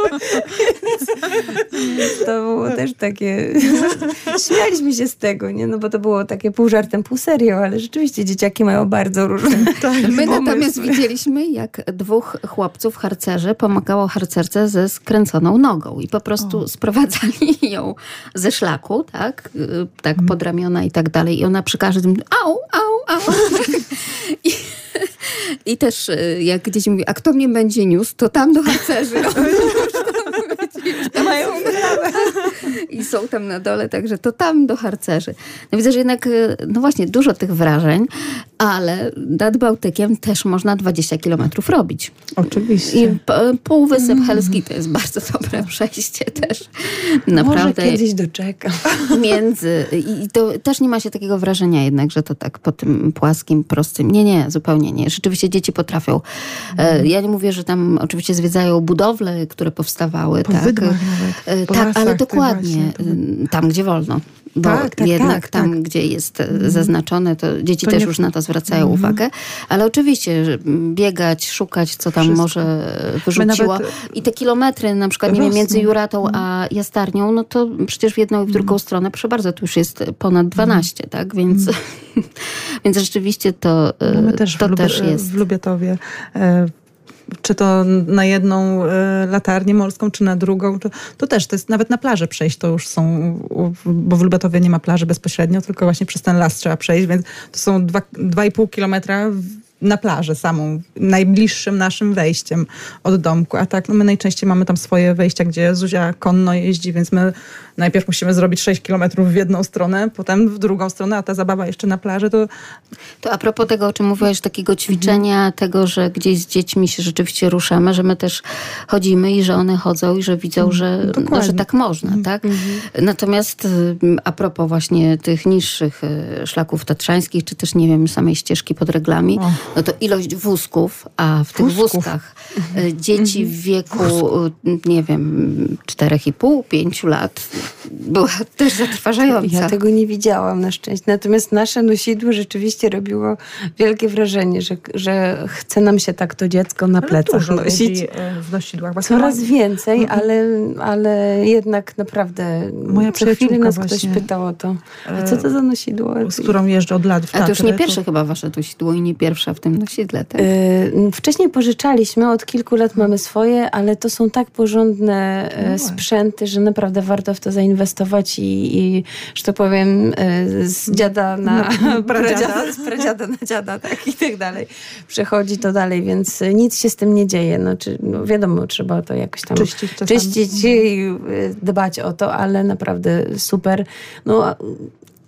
To było też takie... Śmialiśmy się z tego, nie? No bo to było takie pół żartem, pół serio, ale rzeczywiście dzieciaki mają bardzo różne My natomiast widzieliśmy, jak dwóch chłopców harcerzy pomagało harcerce ze skręconą nogą i po prostu sprowadzali ją ze szlaku, tak, y, tak pod ramiona i tak dalej. I ona przy każdym au, au, au. I, I też y, jak dzieci mówią, a kto mnie będzie niósł, to tam do harcerzy. I są tam na dole, także to tam do harcerzy. No widzę, że jednak, y, no właśnie, dużo tych wrażeń, ale nad Bałtykiem też można 20 kilometrów robić. Oczywiście. I p- Półwysep Helski to jest bardzo dobre przejście też. Naprawdę Może kiedyś doczekam. między. I to też nie ma się takiego wrażenia jednak, że to tak po tym płaskim, prostym. Nie, nie, zupełnie nie. Rzeczywiście dzieci potrafią. E, Ja nie mówię, że tam oczywiście zwiedzają budowle, które powstawały. Po tak, E, tak, ale dokładnie. Właśnie, e, Tam, gdzie wolno. Bo Tak, tak, jednak tak, tam, tak. gdzie jest e, zaznaczone, to dzieci To też nie- już na to zwracają uwagę. Ale oczywiście, biegać, szukać, co tam Wszystko. może wyrzuciło. nawet- I te kilometry, na przykład, nie wiem, między. Juratą a Jastarnią, no to przecież w jedną i w drugą stronę, proszę bardzo, to już jest ponad 12, tak? Więc, więc rzeczywiście to, e, Mamy też, to w, Lubie, też jest. w Lubiatowie. Czy to na jedną e, latarnię morską, czy na drugą, to, to też, to jest nawet na plażę przejść, to już są, bo w Lubiatowie nie ma plaży bezpośrednio, tylko właśnie przez ten las trzeba przejść, więc to są dwa- 2,5 kilometra na plażę samą, najbliższym naszym wejściem od domku. A tak, no my najczęściej mamy tam swoje wejścia, gdzie Zuzia konno jeździ, więc my najpierw musimy zrobić 6 kilometrów w jedną stronę, potem w drugą stronę, a ta zabawa jeszcze na plaży, to To a propos tego, o czym mówiłaś, takiego ćwiczenia, tego, że gdzieś z dziećmi się rzeczywiście ruszamy, że my też chodzimy i że one chodzą i że widzą, że, no, że tak można, tak? Natomiast y, a propos właśnie tych niższych y, szlaków tatrzańskich, czy też, nie wiem, samej ścieżki pod reglami, O. no to ilość wózków, a w tych Wózków. wózkach y, dzieci w wieku, y, nie wiem, 4,5-5 lat była też zatrważająca. Ja tego nie widziałam na szczęście. Natomiast nasze nosidło rzeczywiście robiło wielkie wrażenie, że, że chce nam się tak to dziecko na Ale plecach nosić. e, w nosidłach. Coraz więcej, ale, ale jednak naprawdę Moja co chwilę przyjaciółka nas właśnie, ktoś pytał o to. A co to za nosidło? z którą jeżdżę od lat w A to już nie Tatry, pierwsze chyba wasze nosidło i nie pierwsza w tym nosidle, tak? Y, Wcześniej pożyczaliśmy, od kilku lat mamy swoje, ale to są tak porządne e, No sprzęty, że naprawdę warto w to zainwestować i, i że to powiem, e, z dziada na Na pradziada. z pradziada na dziada, tak i tak dalej. Przechodzi to dalej, więc e, nic się z tym nie dzieje. No, czy, no wiadomo, trzeba to jakoś tam Czyścić czyścić i y, dbać o to, ale naprawdę super. No,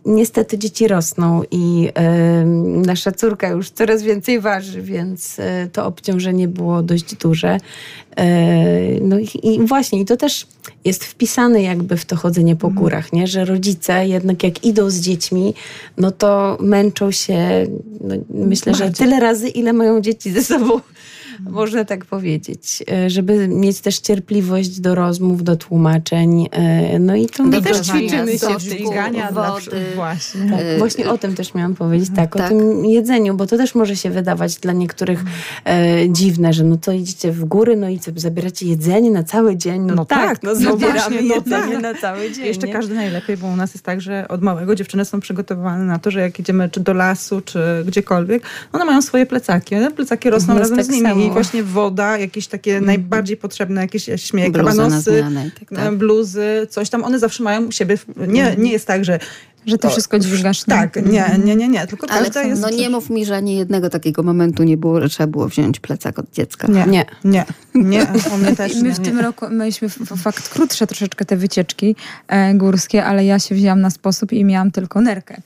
niestety dzieci rosną i y, nasza córka już coraz więcej waży, więc y, to obciążenie było dość duże. Y, no i, i właśnie, i to też jest wpisane jakby w to chodzenie po górach, nie? że rodzice jednak jak idą z dziećmi, no to męczą się, no, myślę, że Bardziej. tyle razy, ile mają dzieci ze sobą. Można tak powiedzieć, E, żeby mieć też cierpliwość do rozmów, do tłumaczeń. e, No i to my też ćwiczymy się w Dźwigania wody. wszy- Właśnie. tak, właśnie o tym też miałam powiedzieć, tak, tak. o tym jedzeniu, bo to też może się wydawać dla niektórych e, dziwne, że no to idziecie w góry, no i co, zabieracie jedzenie na cały dzień, no, No tak, tak, no no zabieramy no jedzenie tak. na cały dzień. Jeszcze nie? każdy najlepiej, bo u nas jest tak, że od małego dziewczyny są przygotowane na to, że jak idziemy czy do lasu, czy gdziekolwiek, one mają swoje plecaki. One plecaki rosną nas razem tak z nimi. samo. I właśnie woda, jakieś takie najbardziej potrzebne, jakieś śmieje, kabanosy, tak, tak. e, bluzy, coś tam. One zawsze mają u siebie. Nie, nie jest tak, że Że ty O, wszystko dźwigasz. nie? tak, nie, nie, nie, nie. Tylko Ale każda jest... no nie mów mi, że ani jednego takiego momentu nie było, że trzeba było wziąć plecak od dziecka. Nie, Nie. nie, nie, nie. Mnie też My nie. w tym roku mieliśmy fakt krótsze troszeczkę te wycieczki e, górskie, ale ja się wzięłam na sposób i miałam tylko nerkę.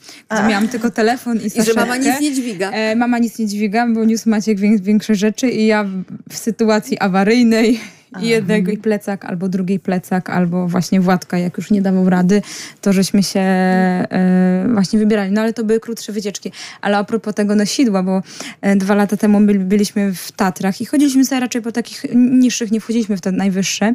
Miałam tylko telefon i I że mama nic nie dźwiga. E, mama nic nie dźwiga, bo niósł Maciek wię- większe rzeczy i ja w sytuacji awaryjnej i jednego i plecak, albo drugiej plecak, albo właśnie Władka, jak już nie dawał rady, to żeśmy się e, właśnie wybierali. No ale to były krótsze wycieczki. Ale a propos tego nosidła, bo e, dwa lata temu byli, byliśmy w Tatrach i chodziliśmy sobie raczej po takich niższych, nie wchodziliśmy w te najwyższe.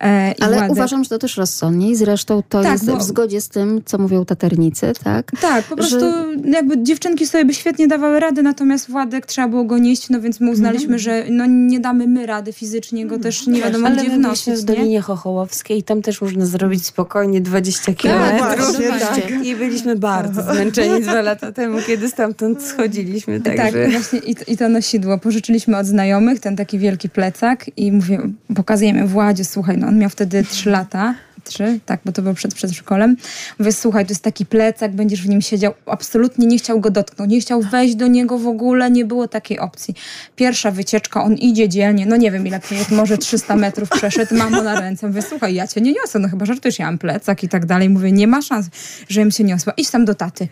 E, Ale Władek- uważam, że to też rozsądnie i zresztą to Tak, jest bo- w zgodzie z tym, co mówią taternicy, tak? Tak, po prostu że- jakby dziewczynki sobie by świetnie dawały radę, natomiast Władek trzeba było go nieść, no więc my uznaliśmy, że no nie damy my rady fizycznie go też nie wiadomo Ale gdzie wnosić, w nie? Dolinie Chochołowskiej i tam też można zrobić spokojnie 20 Tak, kilometrów. właśnie, tak. I byliśmy bardzo zmęczeni dwa lata temu, kiedy stamtąd schodziliśmy. Tak, Także... właśnie i, to- i to nosidło. Pożyczyliśmy od znajomych ten taki wielki plecak i mówię, pokazujemy Władzie, słuchaj, no on miał wtedy 3 lata. Trzy, tak, bo to było przed przedszkolem. Mówię, słuchaj, to jest taki plecak, będziesz w nim siedział. Absolutnie nie chciał go dotknąć, nie chciał wejść do niego w ogóle, nie było takiej opcji. Pierwsza wycieczka, on idzie dzielnie, no nie wiem ile może 300 metrów przeszedł, mamo na ręce. Mówię, słuchaj, ja cię nie niosę, no chyba żartujesz, ja mam plecak i tak dalej. Mówię, nie ma szans, żebym się niosła. Idź tam do taty.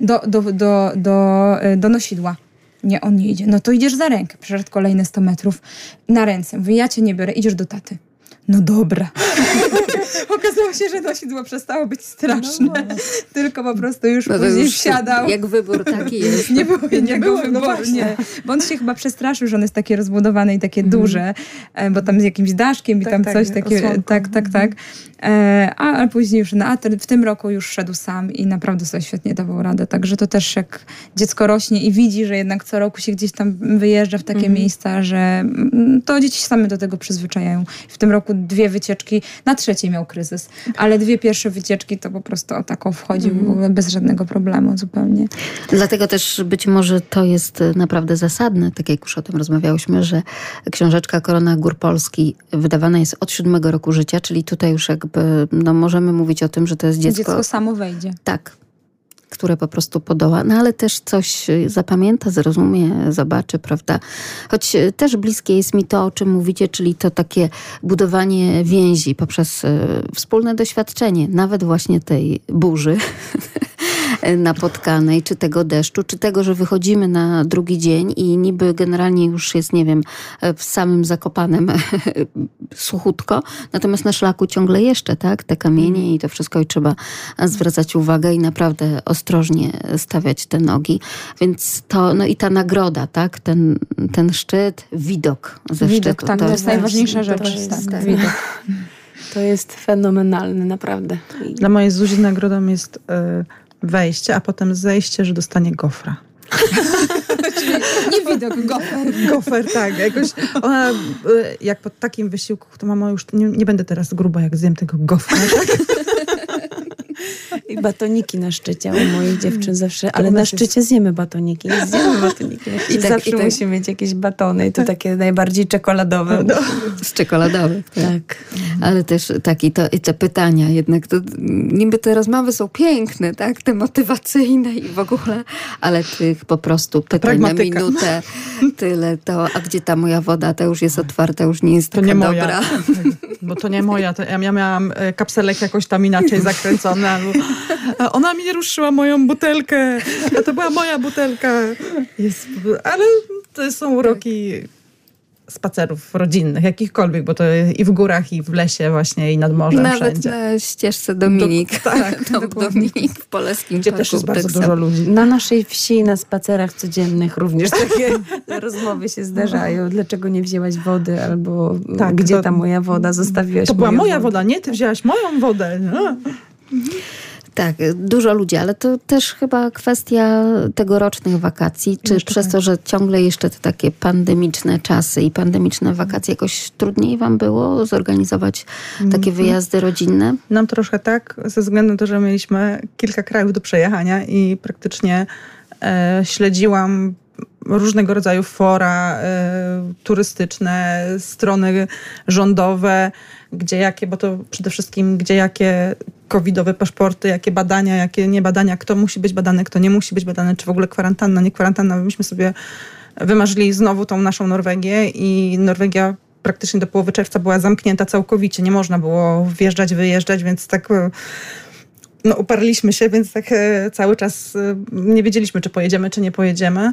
do, do, do, do, y, do nosidła. Nie, on nie idzie. No to idziesz za rękę. Przeszedł kolejne 100 metrów na ręce. Mówię, ja cię nie biorę, idziesz do taty. No dobra. Okazało się, że nosidło przestało być straszne. Tylko po prostu już No to później już wsiadał. Jak wybór taki jest. Nie było innego było, no wyboru, właśnie. nie. Bo on się chyba przestraszył, że on jest takie rozbudowane i takie duże, e, bo tam z jakimś daszkiem i Tak, tam tak, coś nie, takiego. osłonką. Tak, tak, tak. E, a, a później już na, a te- w tym roku już szedł sam i naprawdę sobie świetnie dawał radę. Także to też jak dziecko rośnie i widzi, że jednak co roku się gdzieś tam wyjeżdża w takie miejsca, że mm, to dzieci się same do tego przyzwyczajają. W tym roku dwie wycieczki, na trzeciej miał kryzys, ale dwie pierwsze wycieczki to po prostu o taką wchodził ogóle bez żadnego problemu zupełnie. Dlatego też być może to jest e, naprawdę zasadne, tak jak już o tym rozmawiałyśmy, że książeczka Korona Gór Polski wydawana jest od siódmego roku życia, czyli tutaj już jakby no, możemy mówić o tym, że to jest dziecko, dziecko samo wejdzie. tak, które po prostu podoła, no ale też coś y, zapamięta, zrozumie, zobaczy, prawda? Choć y, też bliskie jest mi to, o czym mówicie, czyli to takie budowanie więzi poprzez y, wspólne doświadczenie, nawet właśnie tej burzy napotkanej, czy tego deszczu, czy tego, że wychodzimy na drugi dzień i niby generalnie już jest, nie wiem, w samym Zakopanem suchutko, natomiast na szlaku ciągle jeszcze, tak, te kamienie i to wszystko i trzeba zwracać uwagę i naprawdę ostrożnie stawiać te nogi, więc to, no i ta nagroda, tak, ten, ten szczyt, widok ze Widok, szczytu. tak, to jest właśnie- najważniejsza To rzecz. jest, tak. widok. To jest fenomenalne, naprawdę. Dla mojej Zuzi nagrodą jest e, wejście, a potem zejście, że dostanie gofra. Nie widok, gofer. Gofer, tak. Jakoś ona, e, jak po takim wysiłku, to mamo już nie, nie będę teraz gruba, jak zjem tego gofra. Tak? I batoniki na szczycie u moich dziewczyn zawsze, ale na nas jest- szczycie zjemy batoniki. Nie zjemy batoniki. Szczycie tak- zawsze i tak- musi mieć jakieś batony i to takie najbardziej czekoladowe. Z czekoladowych. Tak. Tak. Ale też tak, i, to, i te pytania jednak, to niby te rozmowy są piękne, tak, te motywacyjne i w ogóle, ale tych po prostu pytań na minutę, tyle to, a gdzie ta moja woda, ta już jest otwarta, już nie jest To taka nie moja. dobra. Bo to nie moja. To ja, ja miałam e, kapselek jakoś tam inaczej zakręcony. Albo, a ona mi ruszyła moją butelkę. A to była moja butelka. Jest, ale to są uroki spacerów rodzinnych, jakichkolwiek, bo to i w górach, i w lesie właśnie, i nad morzem, Nawet wszędzie. na ścieżce Dominik, Do- tak, Dom. Dominik w Polskim Gdzie też jest bardzo dużo ludzi. Na naszej wsi na spacerach codziennych również takie rozmowy się zdarzają. Dlaczego nie wzięłaś wody? Albo Tak, gdzie to- ta moja woda? Zostawiłaś To była moja wodę. woda, nie? Ty wzięłaś moją wodę. No. Tak, dużo ludzi, ale to też chyba kwestia tegorocznych wakacji, czy Jeszcze przez tak. to, że ciągle jeszcze te takie pandemiczne czasy i pandemiczne wakacje, jakoś trudniej wam było zorganizować takie wyjazdy rodzinne? Nam troszkę tak, ze względu na to, że mieliśmy kilka krajów do przejechania i praktycznie e, śledziłam różnego rodzaju fora e, turystyczne, strony rządowe, gdzie jakie, bo to przede wszystkim gdzie jakie covidowe paszporty, jakie badania, jakie nie badania, kto musi być badany, kto nie musi być badany, czy w ogóle kwarantanna, nie kwarantanna. Myśmy sobie wymarzyli znowu tą naszą Norwegię i Norwegia praktycznie do połowy czerwca była zamknięta całkowicie. Nie można było wjeżdżać, wyjeżdżać, więc tak e, no, uparliśmy się, więc tak e, cały czas e, nie wiedzieliśmy, czy pojedziemy, czy nie pojedziemy.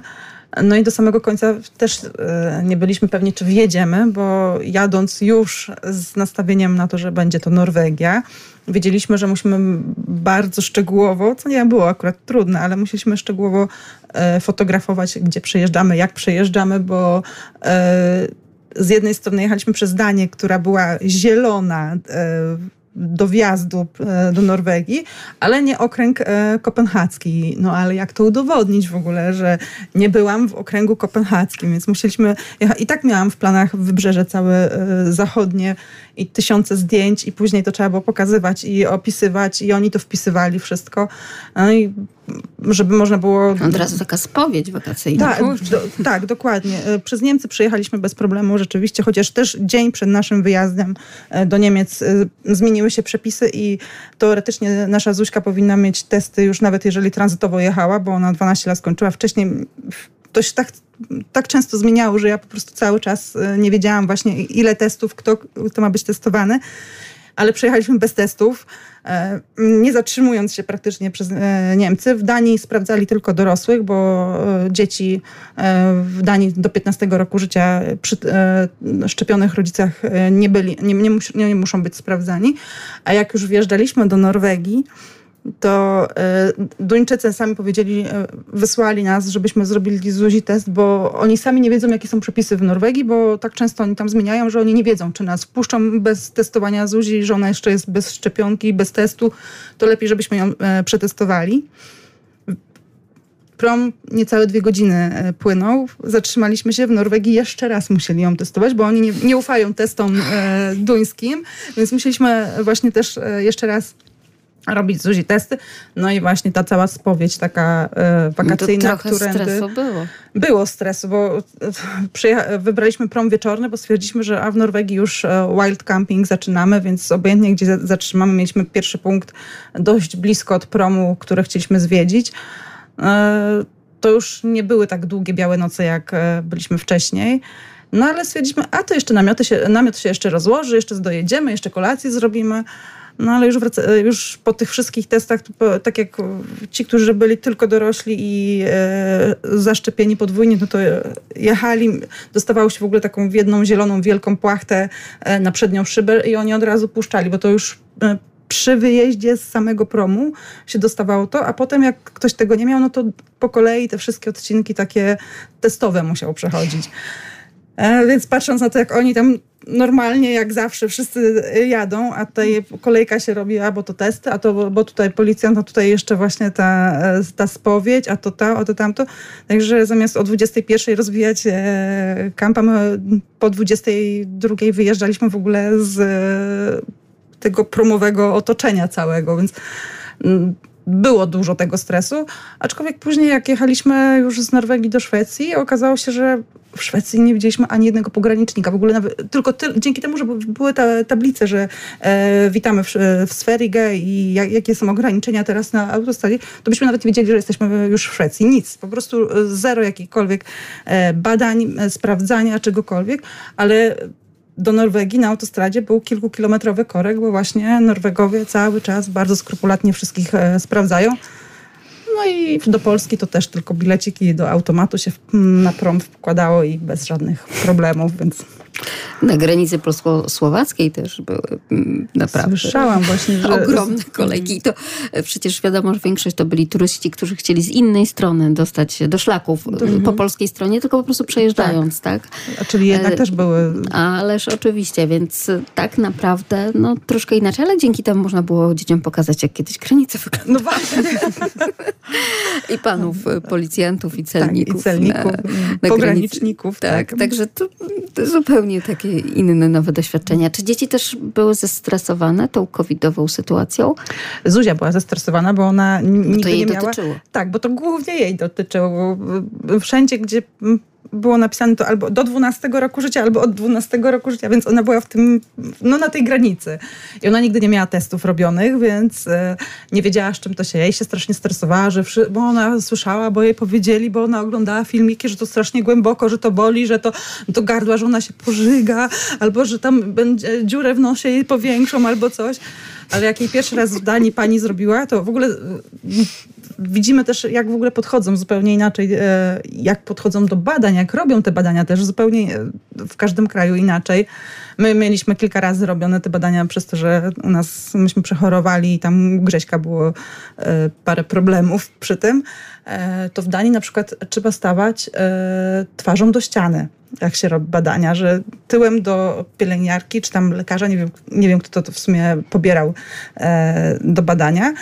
No i do samego końca też e, nie byliśmy pewni, czy wjedziemy, bo jadąc już z nastawieniem na to, że będzie to Norwegia, wiedzieliśmy, że musimy bardzo szczegółowo, co nie było akurat trudne, ale musieliśmy szczegółowo e, fotografować, gdzie przejeżdżamy, jak przejeżdżamy, bo e, z jednej strony jechaliśmy przez Danię, która była zielona do wjazdu e, do Norwegii, ale nie okręg e, kopenhadzki. No ale jak to udowodnić w ogóle, że nie byłam w okręgu kopenhadzkim, więc musieliśmy... I tak miałam w planach wybrzeże całe e, zachodnie i tysiące zdjęć i później to trzeba było pokazywać i opisywać i oni to wpisywali wszystko. No i żeby można było Od razu taka spowiedź wakacyjna. tak, do, tak, dokładnie. E, Przez Niemcy przejechaliśmy bez problemu rzeczywiście, chociaż też dzień przed naszym wyjazdem e, do Niemiec e, zmieniły się przepisy i teoretycznie nasza Zuśka powinna mieć testy już nawet jeżeli tranzytowo jechała, bo ona 12 lat skończyła. Wcześniej to się tak, tak często zmieniało, że ja po prostu cały czas nie wiedziałam właśnie ile testów, kto, kto ma być testowany. Ale przejechaliśmy bez testów. E, nie zatrzymując się praktycznie przez e, Niemcy. W Danii sprawdzali tylko dorosłych, bo e, dzieci w Danii do 15 roku życia przy szczepionych rodzicach nie, byli, nie, nie, mus, nie muszą być sprawdzani. A jak już wjeżdżaliśmy do Norwegii, to e, Duńczycy sami powiedzieli, e, wysłali nas, żebyśmy zrobili Zuzi test, bo oni sami nie wiedzą, jakie są przepisy w Norwegii, bo tak często oni tam zmieniają, że oni nie wiedzą, czy nas wpuszczą bez testowania Zuzi, że ona jeszcze jest bez szczepionki, bez testu, to lepiej, żebyśmy ją e, przetestowali. Prom niecałe dwie godziny płynął. Zatrzymaliśmy się w Norwegii, jeszcze raz musieli ją testować, bo oni nie, nie ufają testom duńskim, więc musieliśmy właśnie też jeszcze raz robić Zuzi testy. No i właśnie ta cała spowiedź taka e, No to wakacyjna, trochę którędy... stresu było. Było stresu, bo e, przyjecha- wybraliśmy prom wieczorny, bo stwierdziliśmy, że a w Norwegii już e, wild camping zaczynamy, więc obojętnie gdzie za- zatrzymamy, mieliśmy pierwszy punkt dość blisko od promu, który chcieliśmy zwiedzić. E, To już nie były tak długie białe noce, jak e, byliśmy wcześniej. No ale stwierdziliśmy, a to jeszcze namioty się, namiot się jeszcze rozłoży, jeszcze dojedziemy, jeszcze kolację zrobimy. No ale już, wraca, już po tych wszystkich testach, po, tak jak ci, którzy byli tylko dorośli i e, zaszczepieni podwójnie, no to jechali, dostawało się w ogóle taką jedną zieloną, wielką płachtę e, na przednią szybę i oni od razu puszczali, bo to już e, przy wyjeździe z samego promu się dostawało to, a potem jak ktoś tego nie miał, no to po kolei te wszystkie odcinki takie testowe musiał przechodzić. E, Więc patrząc na to, jak oni tam normalnie, jak zawsze, wszyscy jadą, a tutaj kolejka się robi, a bo to testy, a to bo tutaj policjant, a tutaj jeszcze właśnie ta, e, ta spowiedź, a to ta, a to tamto. Także zamiast o 21 rozwijać e, kampa, my po 22 wyjeżdżaliśmy w ogóle z tego promowego otoczenia całego, więc mm, było dużo tego stresu, aczkolwiek później jak jechaliśmy już z Norwegii do Szwecji, okazało się, że w Szwecji nie widzieliśmy ani jednego pogranicznika. W ogóle nawet, tylko ty, dzięki temu, że były te tablice, że e, witamy w, w Sverige i jak, jakie są ograniczenia teraz na autostradzie, to byśmy nawet nie wiedzieli, że jesteśmy już w Szwecji. Nic. Po prostu e, zero jakichkolwiek e, badań, e, sprawdzania, czegokolwiek, ale do Norwegii na autostradzie był kilkukilometrowy korek, bo właśnie Norwegowie cały czas bardzo skrupulatnie wszystkich sprawdzają. No i do Polski to też tylko bileciki do automatu się na prom wkładało i bez żadnych problemów, więc Na granicy polsko-słowackiej też były mm, naprawdę słyszałam właśnie, że... ogromne kolejki. I to e, przecież wiadomo, że większość to byli turyści, którzy chcieli z innej strony dostać się do szlaków e, po polskiej stronie, tylko po prostu przejeżdżając, tak? A czyli jednak E, też były... Ależ oczywiście, więc tak naprawdę no troszkę inaczej, ale dzięki temu można było dzieciom pokazać, jak kiedyś granice wyglądały. No właśnie, I panów policjantów, i tak, celników. i celników, na- i na pograniczników. Tak, także to, to zupełnie takie inne nowe doświadczenia. Czy dzieci też były zestresowane tą covidową sytuacją? Zuzia była zestresowana, bo ona n- to nigdy jej nie miała... dotyczyło. Tak, bo to głównie jej dotyczyło. Wszędzie, gdzie było napisane to albo do 12 roku życia, albo od 12 roku życia, więc ona była w tym, no na tej granicy. I ona nigdy nie miała testów robionych, więc e, nie wiedziała, z czym to się jej się strasznie stresowała, że wszy, bo ona słyszała, bo jej powiedzieli, bo ona oglądała filmiki, że to strasznie głęboko, że to boli, że to do gardła, że ona się pożyga, albo że tam będzie dziurę w nosie jej powiększą, albo coś. Ale jak jej pierwszy raz w Danii pani zrobiła, to w ogóle widzimy też, jak w ogóle podchodzą zupełnie inaczej, e, jak podchodzą do badań, jak robią te badania też zupełnie e, w każdym kraju inaczej. My mieliśmy kilka razy robione te badania przez to, że u nas myśmy przechorowali i tam Grześka było e, parę problemów przy tym. E, To w Danii na przykład trzeba stawać e, twarzą do ściany, jak się robi badania, że tyłem do pielęgniarki czy tam lekarza, nie wiem, nie wiem kto to w sumie pobierał do badania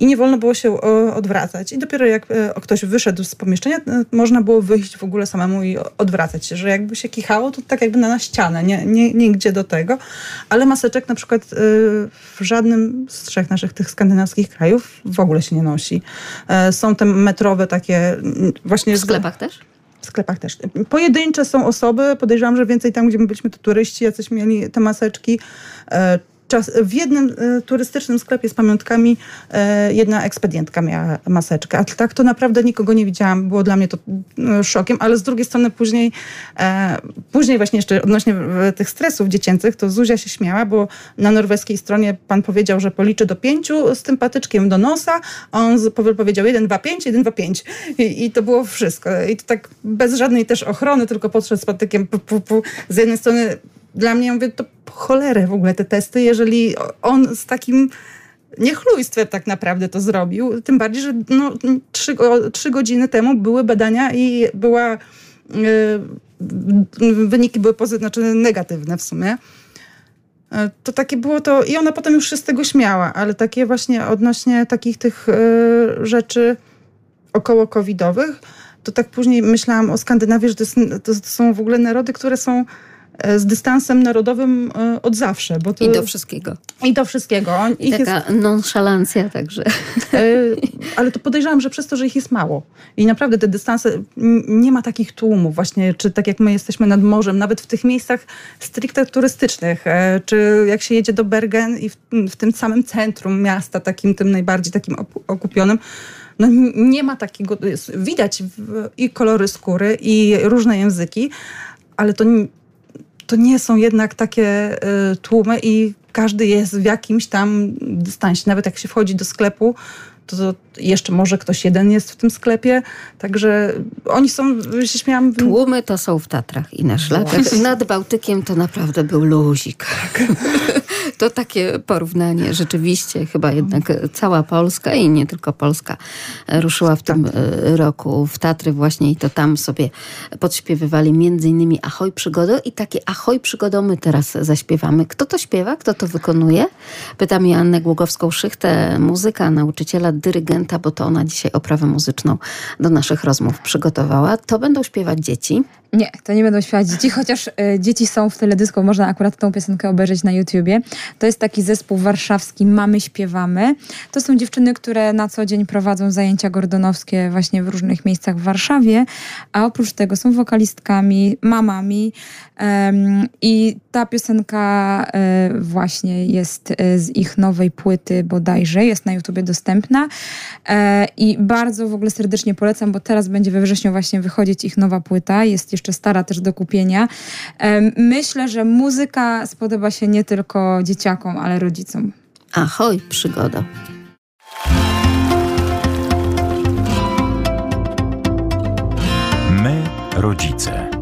i nie wolno było się odwracać. I dopiero jak ktoś wyszedł z pomieszczenia, można było wyjść w ogóle samemu i odwracać się, że jakby się kichało, to tak jakby na, na ścianę, nie, nie, nigdzie do tego. Ale maseczek na przykład e, w żadnym z trzech naszych tych skandynawskich krajów w ogóle się nie nosi. E, Są te metrowe takie mm, właśnie... W sklepach też? W sklepach też. Pojedyncze są osoby, podejrzewam, że więcej tam, gdzie my byliśmy, to turyści, jacyś mieli te maseczki. Czas, w jednym e, turystycznym sklepie z pamiątkami e, jedna ekspedientka miała maseczkę. A tak to naprawdę nikogo nie widziałam. Było dla mnie to e, szokiem, ale z drugiej strony później, e, później właśnie jeszcze odnośnie tych stresów dziecięcych, to Zuzia się śmiała, bo na norweskiej stronie pan powiedział, że policzy do pięciu z tym patyczkiem do nosa, on powiedział 1, 2, 5, 1, 2, 5. I, to było wszystko. I to tak bez żadnej też ochrony, tylko podszedł z patykiem z jednej strony dla mnie, ja mówię, to po cholerę w ogóle te testy, jeżeli on z takim niechlujstwem tak naprawdę to zrobił. Tym bardziej, że no, trzy, trzy godziny temu były badania i była, y, wyniki były pozytywne, znaczy negatywne w sumie. E, To takie było to, i ona potem już się z tego śmiała, ale takie właśnie odnośnie takich tych e, rzeczy około covidowych, to tak później myślałam o Skandynawii, że to, jest, to, to są w ogóle narody, które są z dystansem narodowym e, od zawsze. Bo to, I do wszystkiego. I do wszystkiego. I ich taka nonszalancja także. E, ale to podejrzewam, że przez to, że ich jest mało. I naprawdę te dystanse, nie ma takich tłumów właśnie, czy tak jak my jesteśmy nad morzem, nawet w tych miejscach stricte turystycznych, e, czy jak się jedzie do Bergen i w, w tym samym centrum miasta, takim tym najbardziej takim okupionym, no nie ma takiego, jest- widać i kolory skóry, i różne języki, ale to, to nie są jednak takie y, tłumy i każdy jest w jakimś tam dystansie. Nawet jak się wchodzi do sklepu, to, jeszcze może ktoś jeden jest w tym sklepie. Także oni są, się śmiałam, Tłumy to są w Tatrach i na szlakach. Nad Bałtykiem to naprawdę był luzik. To takie porównanie. Rzeczywiście chyba jednak cała Polska i nie tylko Polska ruszyła w tym e, roku w Tatry właśnie i to tam sobie podśpiewywali między innymi Ahoj Przygodo i takie Ahoj Przygodo my teraz zaśpiewamy. Kto to śpiewa? Kto to wykonuje? Pytam Joannę Głogowską-Szychtę, muzyka, nauczyciela, dyrygenta, bo to ona dzisiaj oprawę muzyczną do naszych rozmów przygotowała. To będą śpiewać dzieci. Nie, to nie będą śpiewać dzieci, chociaż y, dzieci są w teledysku, można akurat tą piosenkę obejrzeć na YouTubie. To jest taki zespół warszawski Mamy Śpiewamy. To są dziewczyny, które na co dzień prowadzą zajęcia gordonowskie właśnie w różnych miejscach w Warszawie, a oprócz tego są wokalistkami, mamami em, i ta piosenka e, właśnie jest e, z ich nowej płyty bodajże, jest na YouTubie dostępna e, i bardzo w ogóle serdecznie polecam, bo teraz będzie we wrześniu właśnie wychodzić ich nowa płyta, jest jeszcze stara też do kupienia. Myślę, że muzyka spodoba się nie tylko dzieciakom, ale rodzicom. Ahoj, przygodo. My, rodzice.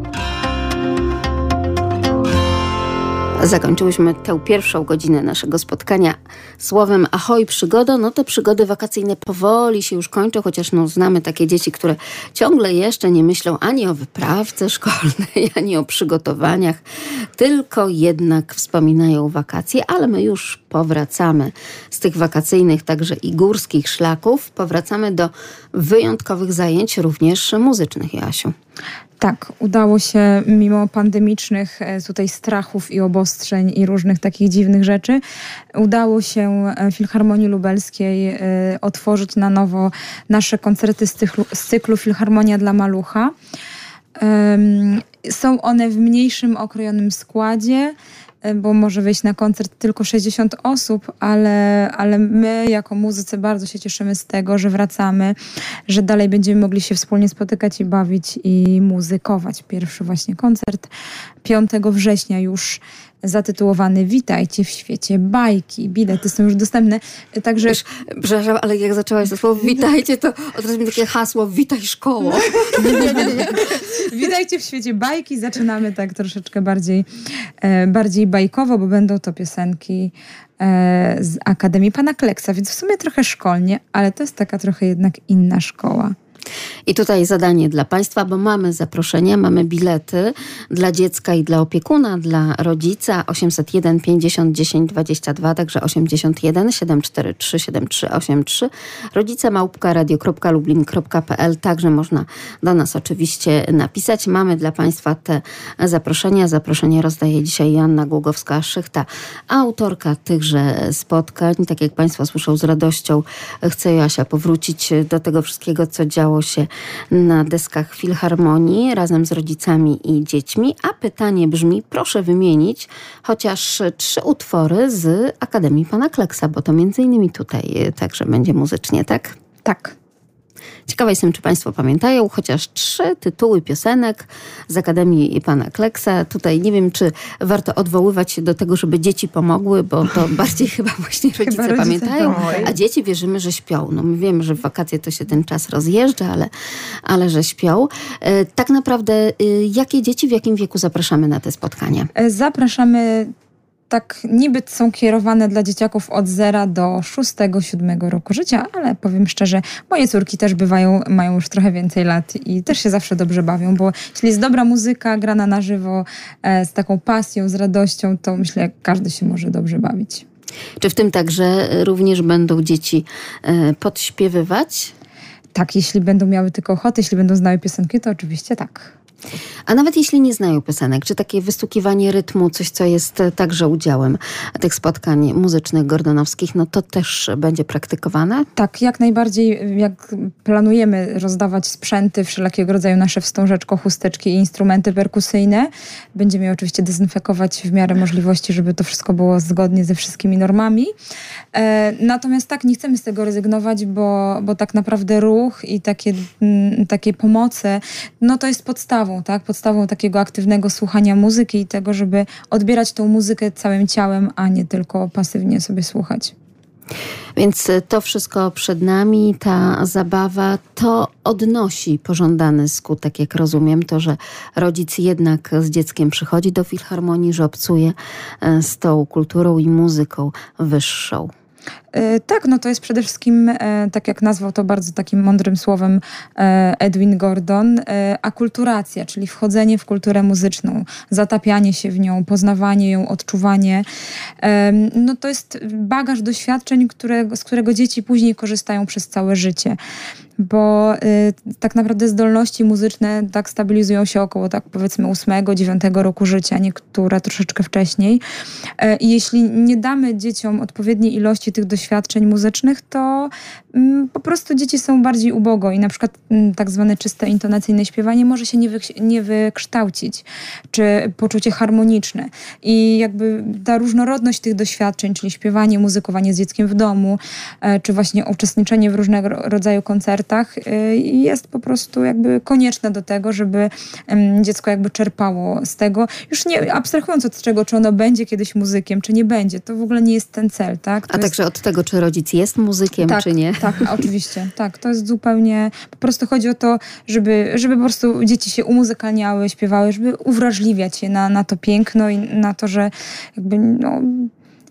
Zakończyłyśmy tę pierwszą godzinę naszego spotkania słowem ahoj przygodo. No te przygody wakacyjne powoli się już kończą, chociaż no, znamy takie dzieci, które ciągle jeszcze nie myślą ani o wyprawce szkolnej, ani o przygotowaniach, tylko jednak wspominają wakacje, ale my już powracamy z tych wakacyjnych, także i górskich szlaków. Powracamy do wyjątkowych zajęć, również muzycznych, Jasiu. Tak, udało się mimo pandemicznych e, tutaj strachów i obostrzeń i różnych takich dziwnych rzeczy, udało się e, Filharmonii Lubelskiej e, otworzyć na nowo nasze koncerty z, cyklu, z cyklu Filharmonia dla Malucha. Są one w mniejszym, okrojonym składzie, e, bo może wejść na koncert tylko 60 osób, ale, ale my jako muzycy bardzo się cieszymy z tego, że wracamy, że dalej będziemy mogli się wspólnie spotykać i bawić i muzykować. Pierwszy właśnie koncert 5 września już zatytułowany Witajcie w świecie bajki. Bilety są już dostępne, także Wiesz, przepraszam, ale jak zaczęłaś to słowo witajcie, to od razu mi takie hasło witaj szkoło. Witajcie w świecie bajki. Zaczynamy tak troszeczkę bardziej, e, bardziej bajkowo, bo będą to piosenki e, z Akademii Pana Kleksa, więc w sumie trochę szkolnie, ale to jest taka trochę jednak inna szkoła. I tutaj zadanie dla Państwa, bo mamy zaproszenia, mamy bilety dla dziecka i dla opiekuna, dla rodzica 801 50 10 22, także 81 743 7383. Rodzice małpka radio.lublin.pl, także można do nas oczywiście napisać. Mamy dla Państwa te zaproszenia. Zaproszenie rozdaje dzisiaj Joanna Głogowska-Szychta, autorka tychże spotkań. Tak jak Państwo słyszą z radością, chce Joasia powrócić do tego wszystkiego, co działo się na deskach Filharmonii razem z rodzicami i dziećmi. A pytanie brzmi, proszę wymienić chociaż trzy utwory z Akademii Pana Kleksa, bo to między innymi tutaj także będzie muzycznie, tak? Tak. Ciekawa jestem, czy Państwo pamiętają chociaż trzy tytuły piosenek z Akademii Pana Kleksa. Tutaj nie wiem, czy warto odwoływać się do tego, żeby dzieci pomogły, bo to bardziej chyba właśnie rodzice, Chyba pamiętają, a dzieci wierzymy, że śpią. No my wiemy, że w wakacje to się ten czas rozjeżdża, ale, ale że śpią. E, Tak naprawdę, y, jakie dzieci w jakim wieku zapraszamy na te spotkania? E, Zapraszamy, tak niby są kierowane dla dzieciaków od 0 do 6-7 roku życia, ale powiem szczerze, moje córki też bywają, mają już trochę więcej lat i też się zawsze dobrze bawią, bo jeśli jest dobra muzyka, grana na żywo, e, z taką pasją, z radością, to myślę, każdy się może dobrze bawić. Czy w tym także również będą dzieci e, podśpiewywać? Tak, jeśli będą miały tylko ochotę, jeśli będą znały piosenki, to oczywiście tak. A nawet jeśli nie znają piosenek, czy takie wystukiwanie rytmu, coś co jest e, także udziałem tych spotkań muzycznych gordonowskich, no to też będzie praktykowane? Tak, jak najbardziej, jak planujemy rozdawać sprzęty wszelkiego rodzaju, nasze wstążeczko, chusteczki i instrumenty perkusyjne, będziemy je oczywiście dezynfekować w miarę możliwości, żeby to wszystko było zgodnie ze wszystkimi normami. E, natomiast tak, nie chcemy z tego rezygnować, bo, bo tak naprawdę ruch i takie, mm, takie pomoce, no to jest podstawą, tak? Podstawą takiego aktywnego słuchania muzyki i tego, żeby odbierać tą muzykę całym ciałem, a nie tylko pasywnie sobie słuchać. Więc to wszystko przed nami, ta zabawa, to odnosi pożądany skutek, jak rozumiem, to, że rodzic jednak z dzieckiem przychodzi do filharmonii, że obcuje e, z tą kulturą i muzyką wyższą. E, Tak, no to jest przede wszystkim, e, tak jak nazwał to bardzo takim mądrym słowem e, Edwin Gordon, akulturacja, czyli wchodzenie w kulturę muzyczną, zatapianie się w nią, poznawanie ją, odczuwanie. No to jest bagaż doświadczeń, z którego dzieci później korzystają przez całe życie. Bo y, tak naprawdę zdolności muzyczne tak stabilizują się około tak powiedzmy 8-9 roku życia, niektóre troszeczkę wcześniej. I jeśli nie damy dzieciom odpowiedniej ilości tych doświadczeń muzycznych, to po prostu dzieci są bardziej ubogo i na przykład mm, tak zwane czyste intonacyjne śpiewanie może się nie, wyk- nie wykształcić, czy poczucie harmoniczne. I jakby ta różnorodność tych doświadczeń, czyli śpiewanie, muzykowanie z dzieckiem w domu, e, czy właśnie uczestniczenie w różnego ro- rodzaju koncertach, e, jest po prostu jakby konieczne do tego, żeby dziecko jakby czerpało z tego. Już nie abstrahując od czego, czy ono będzie kiedyś muzykiem, czy nie będzie. To w ogóle nie jest ten cel, tak? To A jest... także od tego, czy rodzic jest muzykiem, Tak, czy nie. Tak, oczywiście. Tak, to jest zupełnie. Po prostu chodzi o to, żeby, żeby po prostu dzieci się umuzykalniały, śpiewały, żeby uwrażliwiać je na, na to piękno i na to, że jakby no,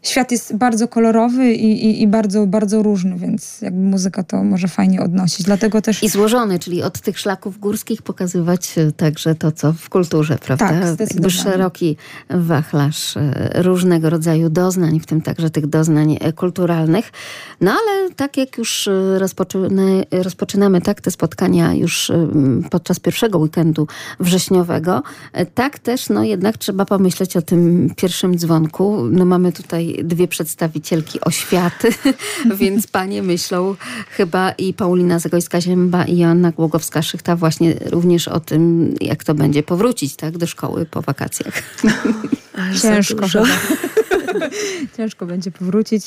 świat jest bardzo kolorowy i, i, i bardzo, bardzo różny, więc jakby muzyka to może fajnie odnosić. Dlatego też. I złożony, czyli od tych szlaków górskich pokazywać e, także to, co w kulturze, prawda? Tak, Jakby zdecydowanie. szeroki wachlarz e, różnego rodzaju doznań, w tym także tych doznań e, kulturalnych. No ale tak jak już rozpoczyny, rozpoczynamy tak te spotkania już podczas pierwszego weekendu wrześniowego, tak też no jednak trzeba pomyśleć o tym pierwszym dzwonku. No mamy tutaj dwie przedstawicielki oświaty, więc panie myślą chyba i Paulina Zagojska-Zięba i Joanna Głogowska-Szychta właśnie również o tym, jak to będzie powrócić tak, do szkoły po wakacjach. Ciężko. Ciężko będzie powrócić,